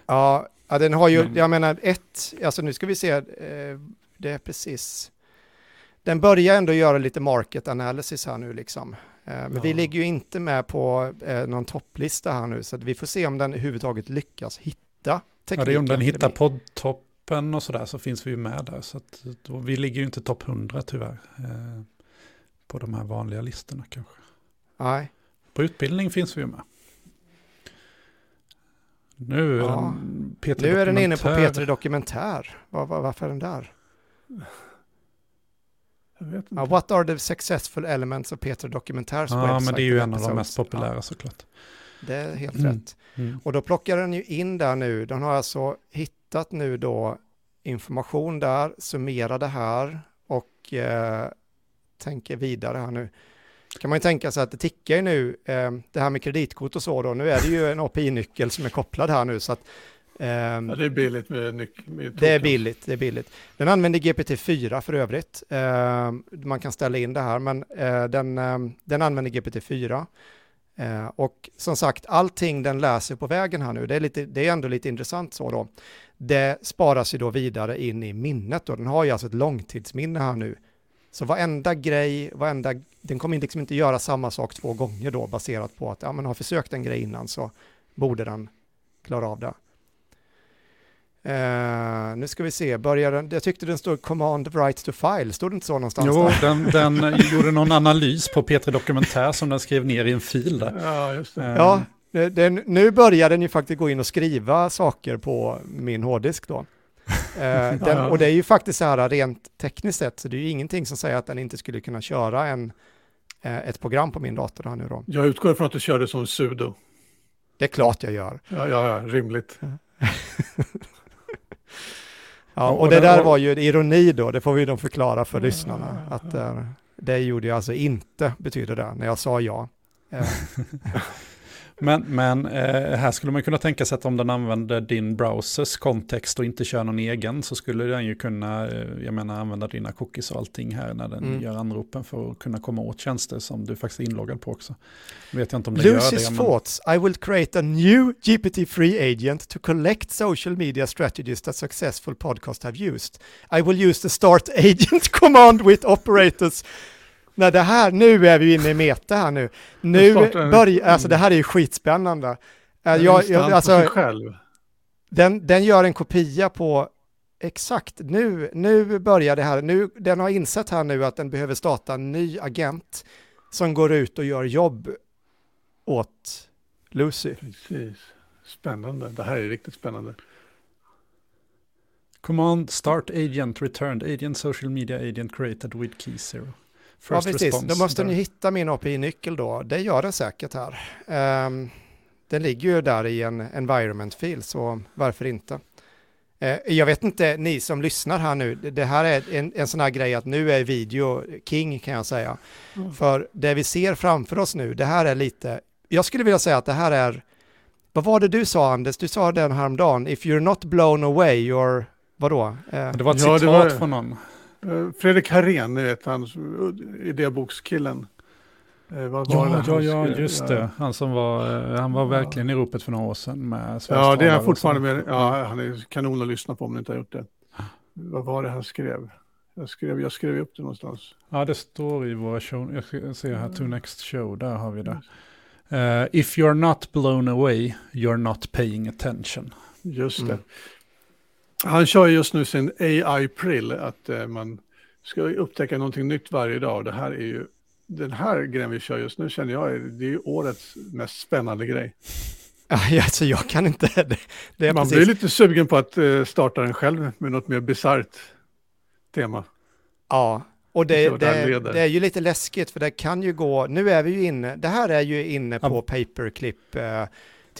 Ja, ja den har ju, men. jag menar ett, alltså nu ska vi se, eh, det är precis, den börjar ändå göra lite market analysis här nu liksom. Eh, men ja. vi ligger ju inte med på eh, någon topplista här nu, så vi får se om den överhuvudtaget lyckas hitta tekniken. Ja, det är om den hittar poddtoppen och sådär så finns vi ju med där. Så att, då, vi ligger ju inte topp 100 tyvärr. Eh, på de här vanliga listorna kanske. Nej. På utbildning finns vi ju med. Nu är, ja. den, Peter nu är den inne på P3 Dokumentär. Var, var, varför är den där? Ja, what are the successful elements of Peter Dokumentärs Ja, men det är ju en av de mest populära ja. såklart. Det är helt mm. rätt. Mm. Och då plockar den ju in där nu, den har alltså hittat nu då information där, summerar det här och eh, tänker vidare här nu. kan man ju tänka sig att det tickar ju nu, eh, det här med kreditkort och så då, nu är det ju en API-nyckel som är kopplad här nu så att ja, det är billigt med, nyc- med Det är billigt, det är billigt. Den använder GPT-4 för övrigt. Uh, man kan ställa in det här, men uh, den, uh, den använder GPT-4. Eh, och som sagt, allting den läser på vägen här nu, det är, lite, det är ändå lite intressant så då. Det sparas ju då vidare in i minnet och den har ju alltså ett långtidsminne här nu. Så varenda grej, varenda, den kommer liksom inte göra samma sak två gånger då baserat på att ja, man har försökt en grej innan så borde den klara av det. Uh, nu ska vi se, börjar den, jag tyckte den stod command right to file, stod det inte så någonstans? Jo, den, den <laughs> gjorde någon analys på P3 Dokumentär som den skrev ner i en fil där. Ja, just det. Uh, ja, den, nu börjar den ju faktiskt gå in och skriva saker på min hårddisk då. Uh, <laughs> den, och det är ju faktiskt så här rent tekniskt sett, så det är ju ingenting som säger att den inte skulle kunna köra en, ett program på min dator här nu då. Jag utgår från att du kör det som sudo. Det är klart jag gör. Ja, ja, ja rimligt. <laughs> Ja, och det där var ju ironi då, det får vi då förklara för lyssnarna. Att uh, det gjorde jag alltså inte, betyder det, när jag sa ja. <laughs> Men, men eh, här skulle man kunna tänka sig att om den använder din browsers kontext och inte kör någon egen så skulle den ju kunna, eh, jag menar använda dina cookies och allting här när den mm. gör anropen för att kunna komma åt tjänster som du faktiskt är inloggad på också. Vet jag inte om det Lucy's gör det. Men... thoughts, I will create a new GPT-free agent to collect social media strategies that successful podcasts have used. I will use the start <laughs> agent command with operators Nej, det här, nu är vi inne i meta här nu. Nu börjar, alltså det här är ju skitspännande. Den jag, jag, alltså, själv. Den, den gör en kopia på, exakt, nu, nu börjar det här, nu, den har insett här nu att den behöver starta en ny agent som går ut och gör jobb åt Lucy. Precis, spännande, det här är riktigt spännande. Command start agent returned agent social media agent created with key zero. First ja, precis. Då måste där. ni hitta min API-nyckel då. Det gör den säkert här. Um, den ligger ju där i en environment-fil, så varför inte? Uh, jag vet inte, ni som lyssnar här nu, det här är en, en sån här grej att nu är video king kan jag säga. Mm. För det vi ser framför oss nu, det här är lite, jag skulle vilja säga att det här är, vad var det du sa Anders? Du sa den häromdagen, if you're not blown away, you're, vadå? Uh, det var ett ja, citat var... från någon. Eh, Fredrik Harén, ni vet han, idébokskillen. Eh, vad var ja, ja, ja, just det. Han som var, eh, han var verkligen i ropet för några år sedan med Ja, det är han fortfarande med. Ja, han är kanon att lyssna på om ni inte har gjort det. Vad var det han skrev? Jag skrev, jag skrev upp det någonstans. Ja, det står i våra show. Jag ser här, to next show, där har vi det. Uh, if you're not blown away, you're not paying attention. Just det. Mm. Han kör just nu sin AI-prill, att eh, man ska upptäcka någonting nytt varje dag. Det här är ju, den här grejen vi kör just nu känner jag, det är ju årets mest spännande grej. <laughs> Ja, alltså jag kan inte. <laughs> Det, det man precis. blir lite sugen på att uh, starta den själv med något mer bisarrt tema. Ja, och det, det, det, är ju lite läskigt för det kan ju gå, nu är vi ju inne, det här är ju inne på ja. paperclip-teorin.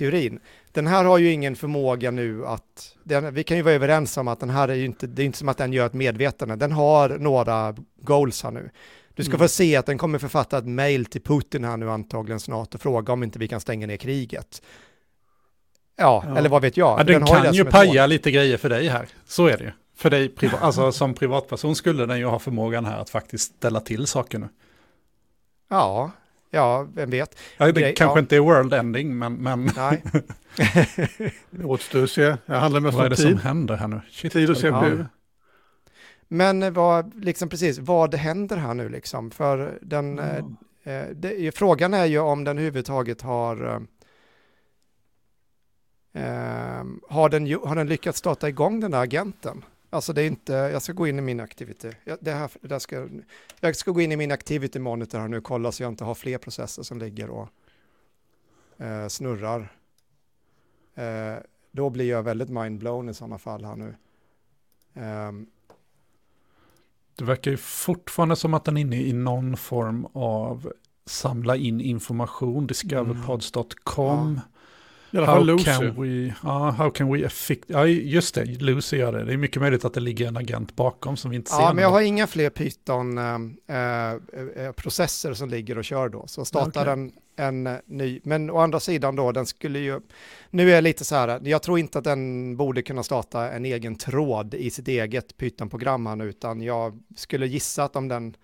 Uh, den här har ju ingen förmåga nu att, den, vi kan ju vara överens om att den här är ju inte, det är inte som att den gör ett medvetande, den har några goals här nu. Du ska mm. få se att den kommer författa ett mail till Putin här nu antagligen snart och fråga om inte vi kan stänga ner kriget. Ja, ja. eller vad vet jag. Ja, den, den kan ju paja lite grejer för dig här, så är det ju. För dig, alltså som privatperson skulle den ju ha förmågan här att faktiskt ställa till saker nu. Ja, Ja, vem vet. Ja, det Grej, kanske ja. inte är world ending, men... men... Nej. <laughs> det återstår att se. Det handlar mest om tid. Vad är det tid. som händer här nu? Shit, tid och CPU. Men vad, liksom precis, vad händer här nu liksom? För den, mm. eh, det, frågan är ju om den överhuvudtaget har, eh, har, den, har den lyckats starta igång den där agenten? Alltså det är inte, jag ska gå in i min activity. Jag, det här, det ska, jag ska gå in i min activity monitor här nu och kolla så jag inte har fler processer som ligger och eh, snurrar. Eh, då blir jag väldigt mindblown i sådana fall här nu. Um, det verkar ju fortfarande som att den är inne i någon form av samla in information, discoverpods.com. Ja. I alla fall How Lucy. can we, ja, how can we affect, ja just det, Lucy gör det. Det är mycket möjligt att det ligger en agent bakom som vi inte ser. Ja, men jag någon. har inga fler Python-processer som ligger och kör då. Så startar Okej. den en eh, ny, men å andra sidan då, den skulle ju, nu är jag lite så här, jag tror inte att den borde kunna starta en egen tråd i sitt eget Python-program utan jag skulle gissa att om den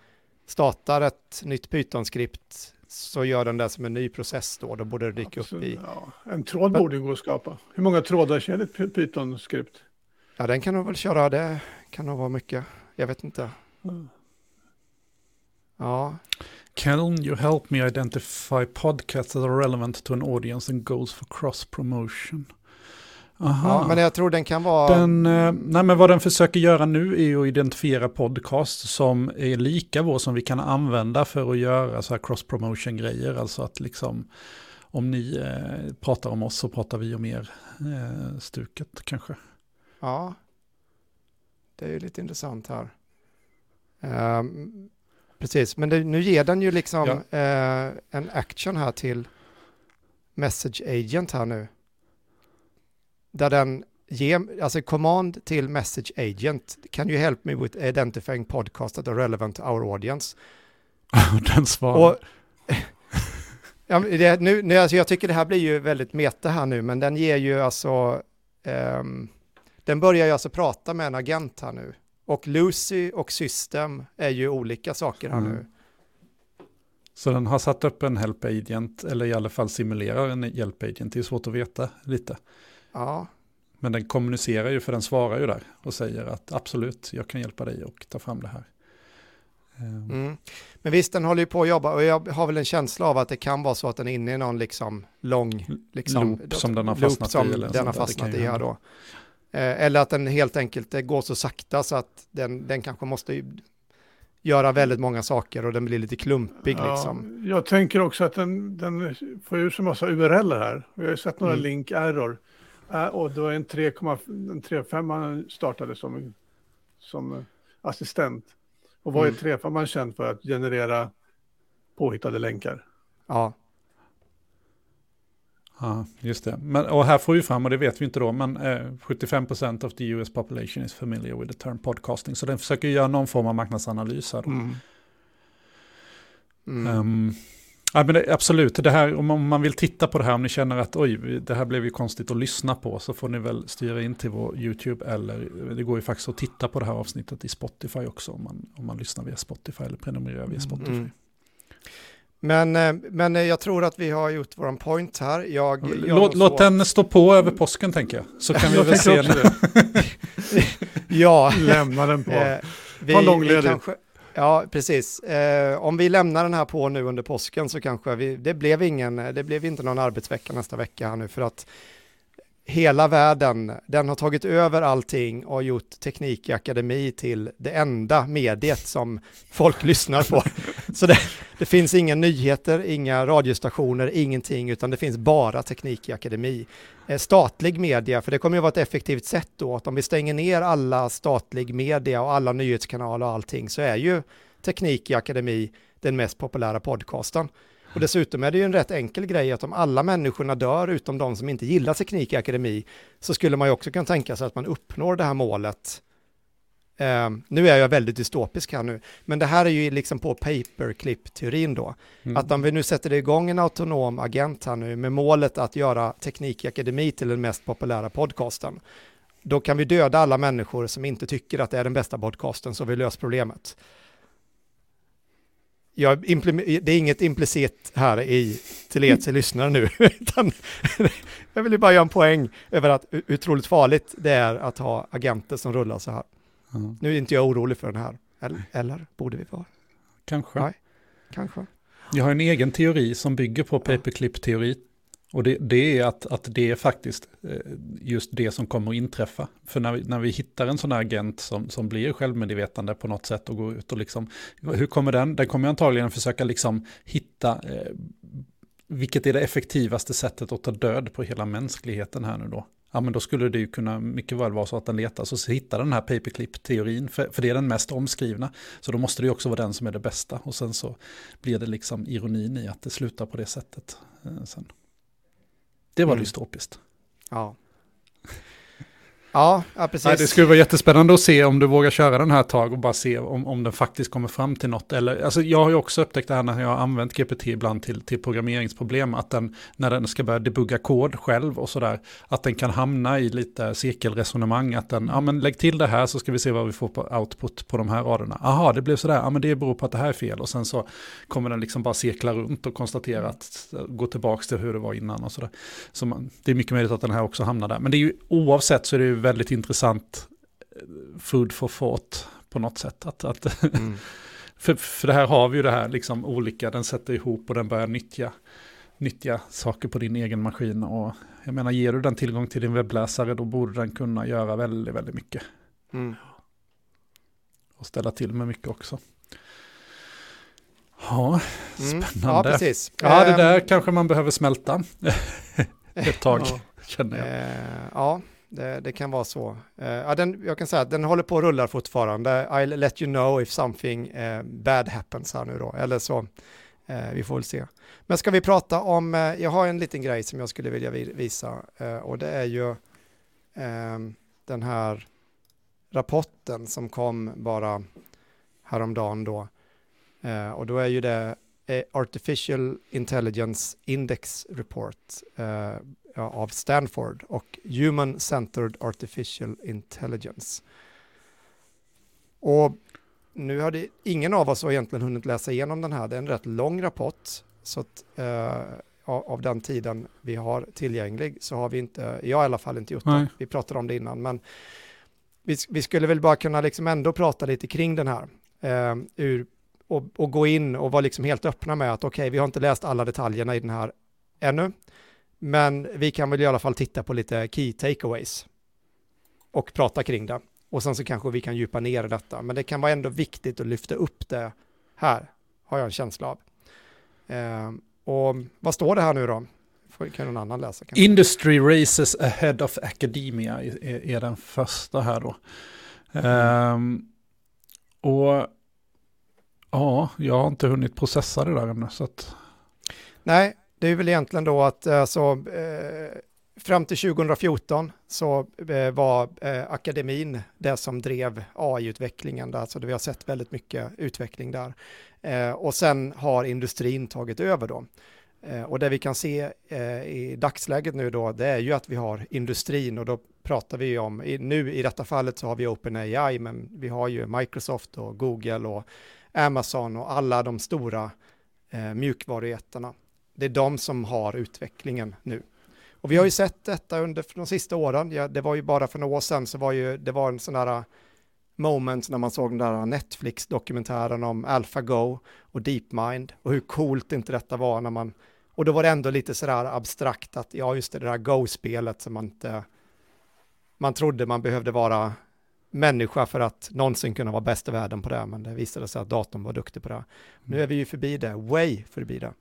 startar ett nytt Python-skript så gör den det som en ny process då, då borde det dyka upp i, Ja, en tråd borde ju gå att skapa. Hur många trådar känner ett Py- Python-skript? ja den kan nog väl köra, det kan nog vara mycket, jag vet inte. Mm. Ja, Can you help me identify podcasts that are relevant to an audience and goals for cross promotion? Aha. ja men jag tror den kan vara... Den, eh, nej men vad den försöker göra nu är ju att identifiera podcast som är lika vår som vi kan använda för att göra så här cross-promotion-grejer. Alltså att liksom om ni eh, pratar om oss så pratar vi om er eh, stuket kanske. Ja, det är ju lite intressant här. Ehm, precis, men det, nu ger den ju liksom eh, en action här till Message Agent här nu. Där den ger, alltså command till Message Agent, can you help me with identifying podcasts that are relevant to our audience? <laughs> den svarar. Och, <laughs> ja, det, nu, nu, alltså jag tycker det här blir ju väldigt meta här nu, men den ger ju alltså, ehm, den börjar ju alltså prata med en agent här nu. Och Lucy och System är ju olika saker här Mm. nu. Så den har satt upp en help agent, eller i alla fall simulerar en hjälp agent. Det är svårt att veta lite. Ja, Men den kommunicerar ju, för den svarar ju där och säger att absolut, jag kan hjälpa dig och ta fram det här. Ehm, mm. Men visst, den håller ju på att jobba och jag har väl en känsla av att det kan vara så att den är inne i någon liksom lång liksom, Loop som den har fastnat i som eller den har fastnat i här då. Eh, eller att den helt enkelt det går så sakta så att den, den kanske måste ju göra väldigt många saker och den blir lite klumpig liksom. Jag tänker också att den, den får ur sig massa URL här. Vi har ju sett några Mm. link error. Äh, och det var en 3,5 en 3,5 han startade som, som assistent. Och vad är Mm. 3,5 man känd för att generera påhittade länkar? Ja, Ja, just det. Men, och här får vi fram, och det vet vi inte då, men eh, 75% of the US population is familiar with the term podcasting. Så den försöker göra någon form av marknadsanalys här. Då. Mm. mm. Ehm, ja, men det, absolut, det här, om man vill titta på det här, om ni känner att oj, det här blev ju konstigt att lyssna på, så får ni väl styra in till vår YouTube, eller det går ju faktiskt att titta på det här avsnittet i Spotify också, om man, om man lyssnar via Spotify eller prenumererar via Spotify. Mm. Men, eh, men eh, jag tror att vi har gjort våran point här. Jag, jag Låt, låt den stå på över påsken tänker jag, så kan vi <laughs> väl se. <laughs> Ja, Lämna den på. eh, vi, Ta vi långledigt. kanske, ja, precis. Eh, om vi lämnar den här på nu under påsken så kanske vi, det blev ingen, det blev inte någon arbetsvecka nästa vecka här nu för att hela världen, den har tagit över allting och gjort Teknik i Akademi till det enda mediet som folk lyssnar på. Så det, det finns inga nyheter, inga radiostationer, ingenting, utan det finns bara Teknik i Akademi. Eh, statlig media, för det kommer ju vara ett effektivt sätt då, att om vi stänger ner alla statlig media och alla nyhetskanaler och allting så är ju Teknik i Akademi den mest populära podcasten. Och dessutom är det ju en rätt enkel grej att om alla människorna dör utom de som inte gillar Teknik i Akademi så skulle man ju också kunna tänka sig att man uppnår det här målet. Eh, nu är jag väldigt dystopisk här nu, men det här är ju liksom på paperclip-teorin då. Mm. Att om vi nu sätter igång en autonom agent här nu med målet att göra Teknik i Akademi till den mest populära podcasten, då kan vi döda alla människor som inte tycker att det är den bästa podcasten så vi löser problemet. Jag det är inget implicit här i till er till lyssnare nu, <laughs> utan <laughs> jag vill ju bara göra en poäng över att hur otroligt farligt det är att ha agenter som rullar så här. Ja, Nu är inte jag orolig för den här, eller, eller borde vi vara? kanske. Nej. Kanske. Jag har en egen teori som bygger på paperclip-teori. Och det, det är att, att det är faktiskt eh, just det som kommer att inträffa. För när vi, när vi hittar en sån här agent som, som blir självmedvetande på något sätt och går ut och liksom, hur kommer den? Den kommer antagligen försöka liksom hitta eh, vilket är det effektivaste sättet att ta död på hela mänskligheten här nu då. Ja, men då skulle det ju kunna mycket väl vara så att den letar så hittar den här paperclip-teorin, för, för det är den mest omskrivna. Så då måste det ju också vara den som är det bästa. Och sen så blir det liksom ironin i att det slutar på det sättet. Eh, sen. Det var Mm. dystopiskt. Ja. Ja, ja precis. Nej, det skulle vara jättespännande att se om du vågar köra den här ett tag och bara se om, om den faktiskt kommer fram till något. Eller, alltså jag har ju också upptäckt det här när jag har använt GPT ibland till, till programmeringsproblem, att den, när den ska börja debugga kod själv och sådär, att den kan hamna i lite cirkelresonemang, att den, ja men lägg till det här så ska vi se vad vi får på output på de här raderna. Aha, det blev sådär, ja men det beror på att det här är fel och sen så kommer den liksom bara cirkla runt och konstatera att, gå tillbaka till hur det var innan och sådär. Så man, det är mycket möjligt att den här också hamnar där. Men det är ju oavsett så är det ju väldigt intressant eh, food for thought på något sätt. Att, att Mm. <laughs> för, för det här har vi ju det här liksom olika, den sätter ihop och den börjar nyttja, nyttja saker på din egen maskin. Och jag menar, ger du den tillgång till din webbläsare då borde den kunna göra väldigt, väldigt mycket. Mm. Och ställa till med mycket också. Ja, Mm. Ja, Spännande. precis. ja det där kanske man behöver smälta <laughs> ett tag, känner jag. Eh, ja, det, det kan vara så. Uh, ja, den, jag kan säga att den håller på att rulla fortfarande. I'll let you know if something uh, bad happens här nu då. Eller så, Uh, vi får väl se. Men ska vi prata om, uh, jag har en liten grej som jag skulle vilja visa och det är ju ehm, den här rapporten som kom bara häromdagen då. Och då är ju det Artificial Intelligence Index Report av Stanford och Human Centered Artificial Intelligence. Och nu hade ingen av oss egentligen hunnit läsa igenom den här. Det är en rätt lång rapport. Så att, eh, av den tiden vi har tillgänglig så har vi inte, jag i alla fall inte gjort Nej. det. Vi pratade om det innan, men vi, vi skulle väl bara kunna liksom ändå prata lite kring den här. Eh, ur, och, och gå in och vara liksom helt öppna med att okej, vi har inte läst alla detaljerna i den här ännu. Men vi kan väl i alla fall titta på lite key takeaways och prata kring det. Och sen så kanske vi kan djupa ner i detta. Men det kan vara ändå viktigt att lyfta upp det här, har jag en känsla av. Eh, och vad står det här nu då? Får- Kan någon annan läsa? kanske? Industry races ahead of academia är, är- den första här då. Ehm, och ja, jag har inte hunnit processa det där ännu. Så att, Nej, det är väl egentligen då att eh, så, eh, fram till 2014 så eh, var eh, akademin det som drev AI-utvecklingen där, så vi har sett väldigt mycket utveckling där. Eh, och sen har industrin tagit över då. Eh, och det vi kan se eh, i dagsläget nu då, det är ju att vi har industrin och då pratar vi ju om, nu i detta fallet så har vi OpenAI, men vi har ju Microsoft och Google och Amazon och alla de stora eh, mjukvarujättarna. Det är de som har utvecklingen nu. Och vi har ju sett detta under de sista åren. Ja, det var ju bara för några år sedan så var ju, det var en sån där moment när man såg den där Netflix-dokumentären om AlphaGo och DeepMind och hur coolt inte detta var när man, och då var det ändå lite sådär abstrakt att ja just det, det där Go-spelet som man inte, man trodde man behövde vara människa för att någonsin kunna vara bäst i världen på det, men det visade sig att datorn var duktig på det. Nu är vi ju förbi det, way förbi det.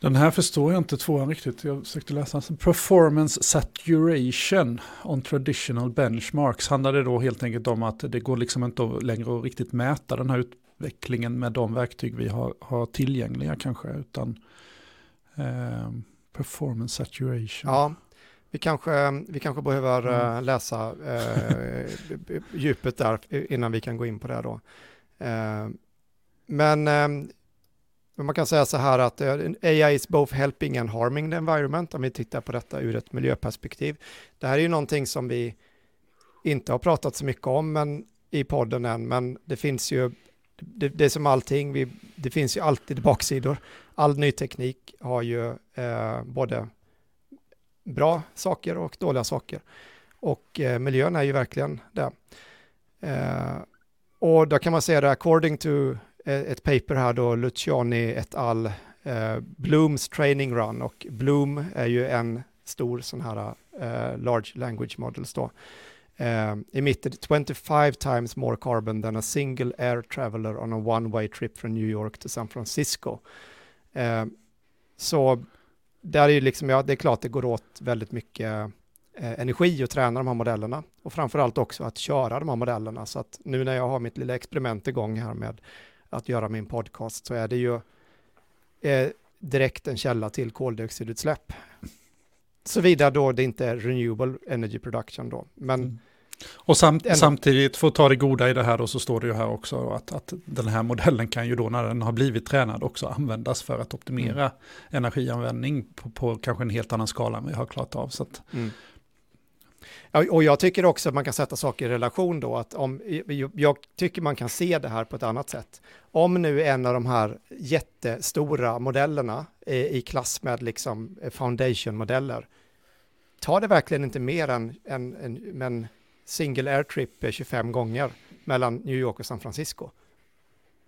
Den här förstår jag inte tvåan riktigt. Jag försökte läsa. Performance saturation on traditional benchmarks handlade då helt enkelt om att det går liksom inte längre att riktigt mäta den här utvecklingen med de verktyg vi har, har tillgängliga kanske, utan eh, performance saturation. Ja, vi kanske, vi kanske behöver Mm. eh, läsa eh, djupet där innan vi kan gå in på det då. Eh, men eh, men man kan säga så här att eh, AI is both helping and harming the environment om vi tittar på detta ur ett miljöperspektiv. Det här är ju någonting som vi inte har pratat så mycket om men, i podden än, men det finns ju, det, det är som allting, vi, det finns ju alltid baksidor. All ny teknik har ju eh, både bra saker och dåliga saker. Och eh, miljön är ju verkligen det. Eh, och då kan man säga det, according to Eh, ett paper här då, Luciani et al. Eh, Blooms training run och Bloom är ju en stor sån här eh, large language models då. Um, emitted 25 times more carbon than a single air traveler on a one way trip from New York to San Francisco. Um, så där är ju liksom, ja, det är klart det går åt väldigt mycket eh, energi att träna de här modellerna och framförallt också att köra de här modellerna. Så att nu när jag har mitt lilla experiment igång här med att göra min podcast så är det ju, eh, direkt en källa till koldioxidutsläpp. Såvida då det inte är renewable energy production då. Men mm. Och samt, samtidigt, för att ta det goda i det här då, så står det ju här också att, att den här modellen kan ju då när den har blivit tränad också användas för att optimera mm. energianvändning på, på, kanske en helt annan skala än vi har klarat av. Så att, mm. Och jag tycker också att man kan sätta saker i relation då, att om, jag tycker man kan se det här på ett annat sätt. Om nu en av de här jättestora modellerna eh, i klass med liksom eh, foundation-modeller, tar det verkligen inte mer än en, en, en single airtrip 25 eh, gånger mellan New York och San Francisco?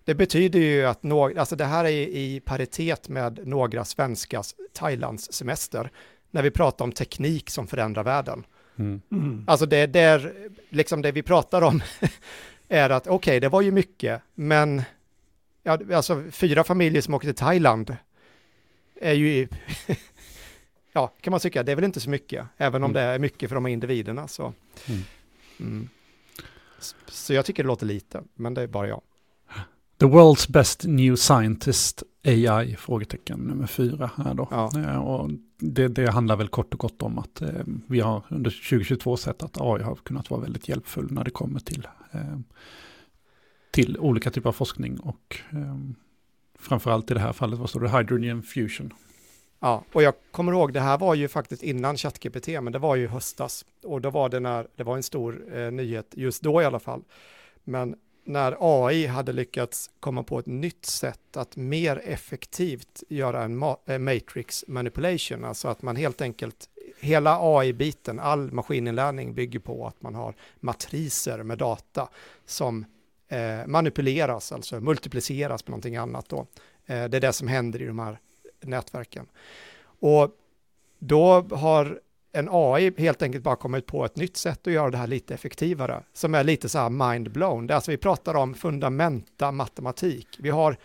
Det betyder ju att no alltså det här är i paritet med några svenskas Thailands semester när vi pratar om teknik som förändrar världen. Mm. Mm. Alltså det, det liksom det vi pratar om <laughs> är att okej, okay, det var ju mycket, men ja, alltså fyra familjer som åker till Thailand är ju, <laughs> ja, kan man tycka, det är väl inte så mycket, även om mm. det är mycket för de här individerna. Så. Mm. Mm. så jag tycker det låter lite, men det är bara jag. The World's Best New Scientist AI? Frågetecken nummer fyra här då. Ja. Eh, och det, det, handlar väl kort och gott om att eh, vi har under 2022 sett att AI har kunnat vara väldigt hjälpfull när det kommer till, eh, till olika typer av forskning och eh, framförallt i det här fallet, vad står det, Hydrogen Fusion. Ja, och jag kommer ihåg, det här var ju faktiskt innan ChatGPT, men det var ju höstas. Och då var det när, det var en stor eh, nyhet, just då i alla fall. Men när AI hade lyckats komma på ett nytt sätt att mer effektivt göra en eh, matrix manipulation, alltså att man helt enkelt, hela AI-biten, all maskininlärning bygger på att man har matriser med data som eh, manipuleras, alltså multipliceras med någonting annat då. Eh, det är det som händer i de här nätverken. Och då har en AI helt enkelt bara kommit på ett nytt sätt att göra det här lite effektivare, som är lite så här mind-blown. Alltså vi pratar om fundamenta matematik. Vi har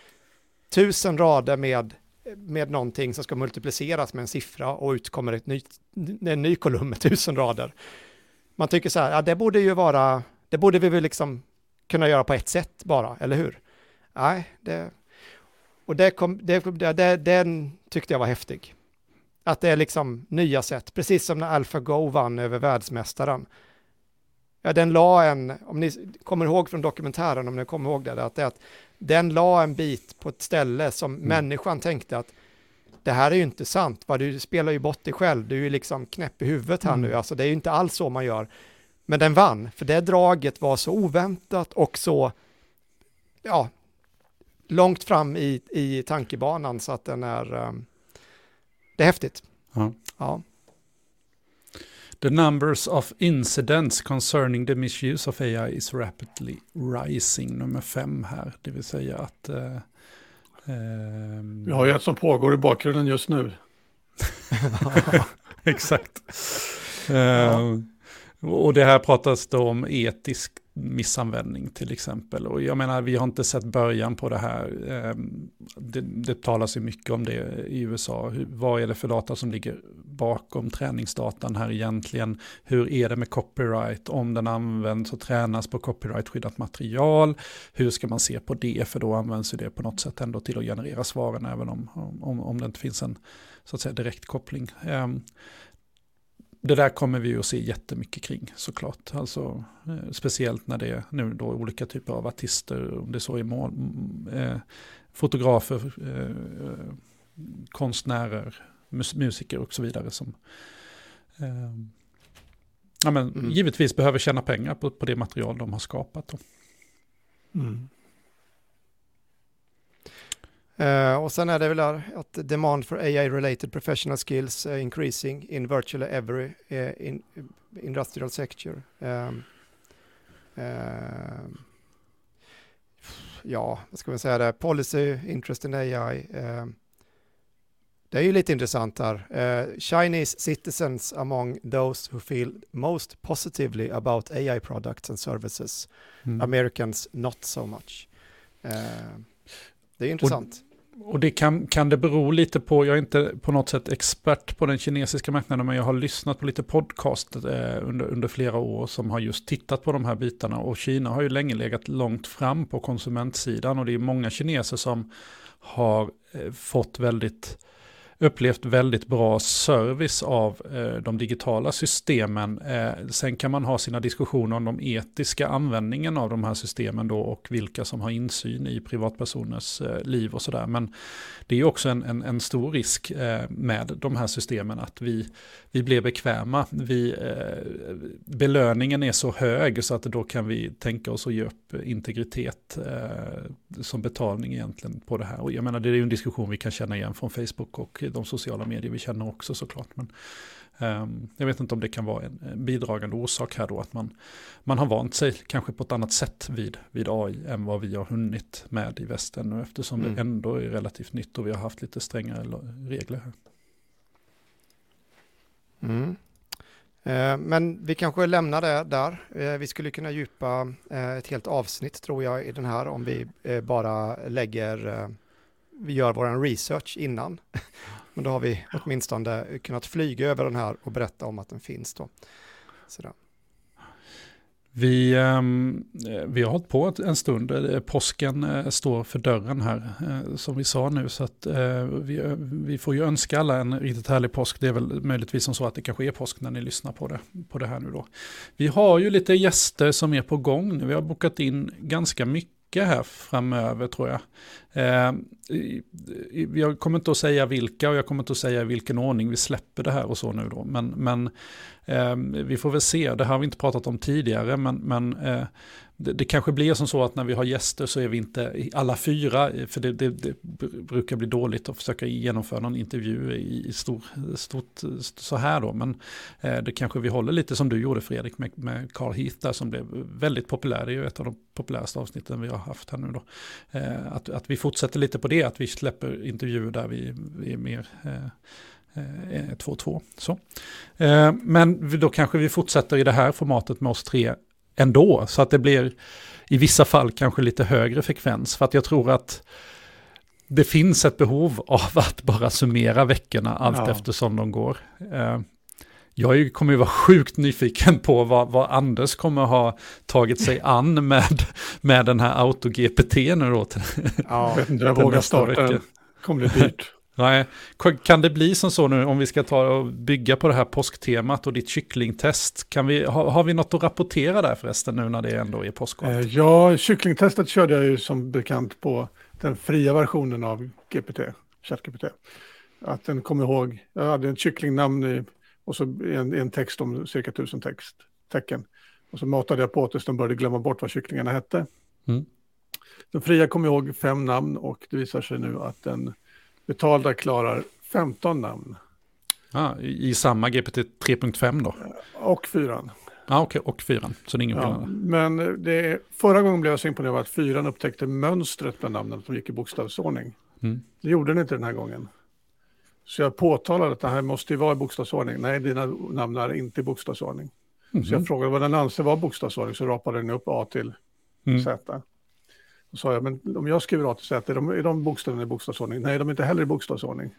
tusen rader med, med någonting som ska multipliceras med en siffra och ut kommer ett nytt, en ny kolumn med tusen rader. Man tycker så här, ja det borde ju vara, det borde vi väl liksom kunna göra på ett sätt bara, eller hur? Nej, det, och det kom, det, det, den tyckte jag var häftig. Att det är liksom nya sätt, precis som när AlphaGo vann över världsmästaren. Ja, den la en, om ni kommer ihåg från dokumentären, om ni kommer ihåg det, att, det att den la en bit på ett ställe som mm. människan tänkte att det här är ju inte sant, va? du spelar ju bort dig själv, du är ju liksom knäpp i huvudet här mm. nu, alltså det är ju inte alls så man gör. Men den vann, för det draget var så oväntat och så, ja, långt fram i, i tankebanan så att den är, um, är häftigt. Ja. ja. The numbers of incidents concerning the misuse of AI is rapidly rising, nummer fem här, det vill säga att... Eh, eh, Vi har ju ett som pågår i bakgrunden just nu. <laughs> Exakt. Ja. Och det här pratas då om etisk missanvändning till exempel. Och jag menar, vi har inte sett början på det här. Ehm, det, det talas ju mycket om det i USA. Hur, vad är det för data som ligger bakom träningsdatan här egentligen? Hur är det med copyright? Om den används och tränas på copyrightskyddat material, hur ska man se på det? För då används ju det på något sätt ändå till att generera svaren, även om, om, om det inte finns en så att säga, direkt koppling. Ehm, det där kommer vi att se jättemycket kring såklart. Alltså, eh, speciellt när det är nu då olika typer av artister, om det så är mål, eh, fotografer, eh, konstnärer, mus musiker och så vidare som eh, ja, men, mm. givetvis behöver tjäna pengar på, på det material de har skapat. Mm. Uh, och sen är det väl att demand for AI-related professional skills uh, increasing in virtually every uh, in, industrial sector. Um, ja, vad ska man säga det? Policy, interest in AI. Um, det är ju lite intressant här. Chinese citizens among those who feel most positively about AI products and services. Mm. Americans not so much. Det är intressant. Och, och det kan, kan det bero lite på, jag är inte på något sätt expert på den kinesiska marknaden, men jag har lyssnat på lite podcast eh, under, under flera år som har just tittat på de här bitarna. Och Kina har ju länge legat långt fram på konsumentsidan och det är många kineser som har eh, fått väldigt upplevt väldigt bra service av eh, de digitala systemen. Eh, sen kan man ha sina diskussioner om de etiska användningen av de här systemen då och vilka som har insyn i privatpersoners eh, liv och sådär. Men det är också en, en, en stor risk eh, med de här systemen att vi, vi blir bekväma. Vi, eh, belöningen är så hög så att då kan vi tänka oss att ge upp integritet eh, som betalning egentligen på det här. Och jag menar det är ju en diskussion vi kan känna igen från Facebook och de sociala medier vi känner också såklart. Men, um, jag vet inte om det kan vara en, bidragande orsak här då att man, man har vant sig kanske på ett annat sätt vid, vid AI än vad vi har hunnit med i västen nu eftersom mm. det ändå är relativt nytt och vi har haft lite strängare regler här. Mm. Eh, men vi kanske lämnar det där. Eh, vi skulle kunna djupa eh, ett helt avsnitt tror jag i den här om vi bara lägger, vi gör vår research innan. <laughs> Men då har vi åtminstone kunnat flyga över den här och berätta om att den finns då. Sådär. Vi, ehm, vi har hållit på en stund, eh, påsken eh, står för dörren här eh, som vi sa nu. Så att vi, vi får ju önska alla en riktigt härlig påsk. Det är väl möjligtvis som så att det kanske är påsk när ni lyssnar på det, på det här nu då. Vi har ju lite gäster som är på gång nu. Vi har bokat in ganska mycket här framöver tror jag. Eh, jag kommer inte att säga vilka och jag kommer inte att säga i vilken ordning vi släpper det här och så nu då. Men, men eh, vi får väl se, det här har vi inte pratat om tidigare, men, men eh, det, det, kanske blir som så att när vi har gäster så är vi inte alla fyra, för det, det, det brukar bli dåligt att försöka genomföra någon intervju i, stor, stort så här då. Men eh, det kanske vi håller lite som du gjorde Fredrik med, med Carl Heath där som blev väldigt populär. Det är ju ett av de populäraste avsnitten vi har haft här nu då. Eh, att, att vi fortsätter lite på det, att vi släpper intervjuer där vi, vi är mer eh, eh 2-2. Eh, men då kanske vi fortsätter i det här formatet med oss tre ändå. Så att det blir i vissa fall kanske lite högre frekvens. För att jag tror att det finns ett behov av <laughs> att bara summera veckorna allt ja. eftersom de går. Eh, jag kommer ju vara sjukt nyfiken på vad, vad Anders kommer ha tagit sig an med, med den här AutoGPT nu då. Ja, <laughs> vet inte, jag vågar starta den. kommer bli dyrt. Nej, kan det bli som så nu om vi ska ta och bygga på det här påsktemat och ditt kycklingtest? Kan vi, har, har vi något att rapportera där förresten nu när det ändå är påskgott? Eh, ja, kycklingtestet körde jag ju som bekant på den fria versionen av GPT, ChatGPT. Att den kom ihåg, jag hade ett kycklingnamn i, och så en, en text om cirka tusen text, tecken. Och så matade jag på tills de började glömma bort vad kycklingarna hette. Mm. Den fria kom ihåg fem namn och det visar sig nu att den betalda klarar 15 namn. Ah, I samma GPT 3.5 då? Och 4. Ah, okay. och 4. Så det är ingen ja, Men det, förra gången blev jag så imponerad att 4 upptäckte mönstret bland namnen som gick i bokstavsordning. Mm. Det gjorde den inte den här gången. Så jag påtalade att det här måste ju vara i bokstavsordning. Nej, dina namn är inte i bokstavsordning. Mm. Så jag frågade vad den anser vara bokstavsordning så rapade den upp A till mm. Z. Då sa jag, men om jag skriver A till Z, är de, är de bokstäverna i bokstavsordning? Nej, de är inte heller i bokstavsordning.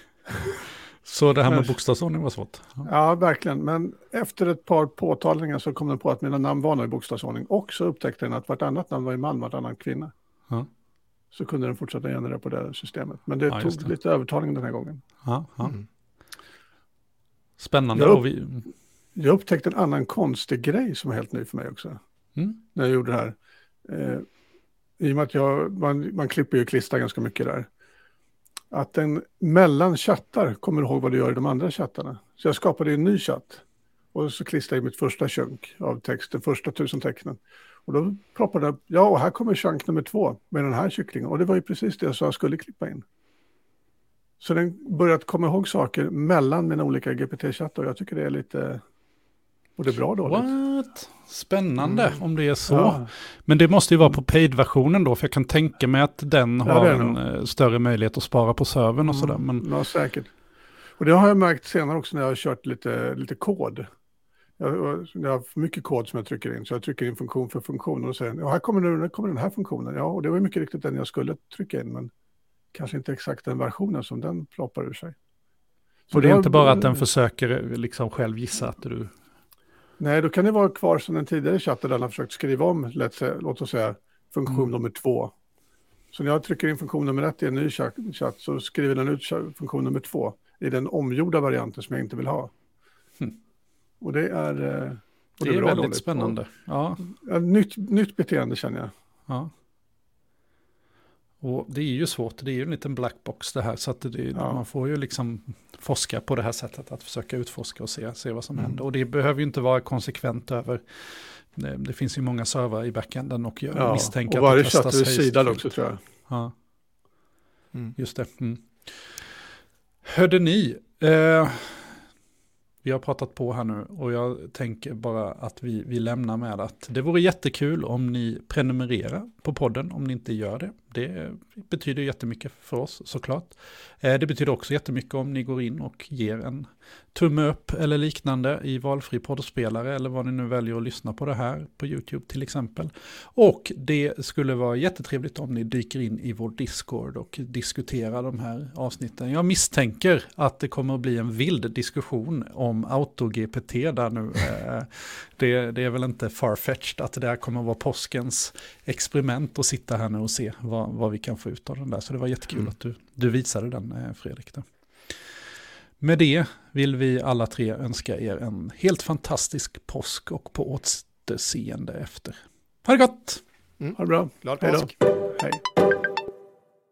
<laughs> Så det här med bokstavsordning var svårt? Ja. ja, verkligen. Men efter ett par påtalningar så kom den på att mina namn var i bokstavsordning. Och så upptäckte den att vartannat namn var i man, vartannat kvinna. Ja. Så kunde den fortsätta generera på det systemet. Men det ja, tog det. lite övertalning den här gången. Ja, mm. Spännande. Jag, upp, jag upptäckte en annan konstig grej som är helt ny för mig också. Mm. När jag gjorde det här. Eh, i och med att jag, man, man klipper ju och klistrar ganska mycket där. Att den mellan chattar kommer ihåg vad du gör i de andra chattarna. Så jag skapade en ny chatt. Och så klistrade jag mitt första chunk av texten, första tusen tecknen. Och då ploppade det ja och här kommer chunk nummer två med den här kycklingen. Och det var ju precis det jag sa jag skulle klippa in. Så den börjat komma ihåg saker mellan mina olika GPT-chattar. Jag tycker det är lite både bra och dåligt. Liksom. What? Spännande mm. om det är så. Ja. Men det måste ju vara på paid-versionen då, för jag kan tänka mig att den ja, har en nog. Eh, större möjlighet att spara på servern och mm. sådär. Men... Ja, säkert. Och det har jag märkt senare också när jag har kört lite, lite kod. Jag, jag har för mycket kod som jag trycker in, så jag trycker in funktion för funktion. Och säger ja, här kommer, nu, här kommer den här funktionen. Ja, och det var mycket riktigt den jag skulle trycka in, men kanske inte exakt den versionen som den ploppar ur sig. Så och det är inte bara att den försöker liksom själv gissa att du Nej, då kan det vara kvar som den tidigare chatten där han försökt skriva om, låt oss säga, funktion mm. nummer två. Så när jag trycker in funktion nummer ett i en ny chatt, så skriver den ut funktion nummer två i den omgjorda varianten som jag inte vill ha. Hmm. Och det är... eh, Det både är och väldigt dåligt. spännande. Ja, nytt, nytt beteende känner jag. ja. Och det är ju svårt, det är ju en liten black box det här. Så att det, Ja. man får ju liksom forska på det här sättet att försöka utforska och se, se vad som Mm. händer. Och det behöver ju inte vara konsekvent över. Det, det finns ju många servrar i backenden och jag Ja, misstänker och varje det testas är sidad högst- också tror jag. Ja. Mm. Just det. Mm. Hörde ni, eh, vi har pratat på här nu och jag tänker bara att vi, vi lämnar med att det vore jättekul om ni prenumererar på podden om ni inte gör det. Det betyder jättemycket för oss såklart. Eh, det betyder också jättemycket om ni går in och ger en tumme upp eller liknande i valfri poddspelare eller vad ni nu väljer att lyssna på det här på YouTube till exempel. Och det skulle vara jättetrevligt om ni dyker in i vår Discord och diskuterar de här avsnitten. Jag misstänker att det kommer att bli en vild diskussion om AutoGPT där nu. <laughs> Eh, det, det är väl inte farfetched att det där kommer att vara påskens experiment att sitta här nu och se vad, vad vi kan få ut av den där. Så det var jättekul Mm. att du, du visade den eh, Fredrik. Där. Med det vill vi alla tre önska er en helt fantastisk påsk och på återseende efter. Ha det gott! Ha det bra. Glad Hej då. påsk! Hej.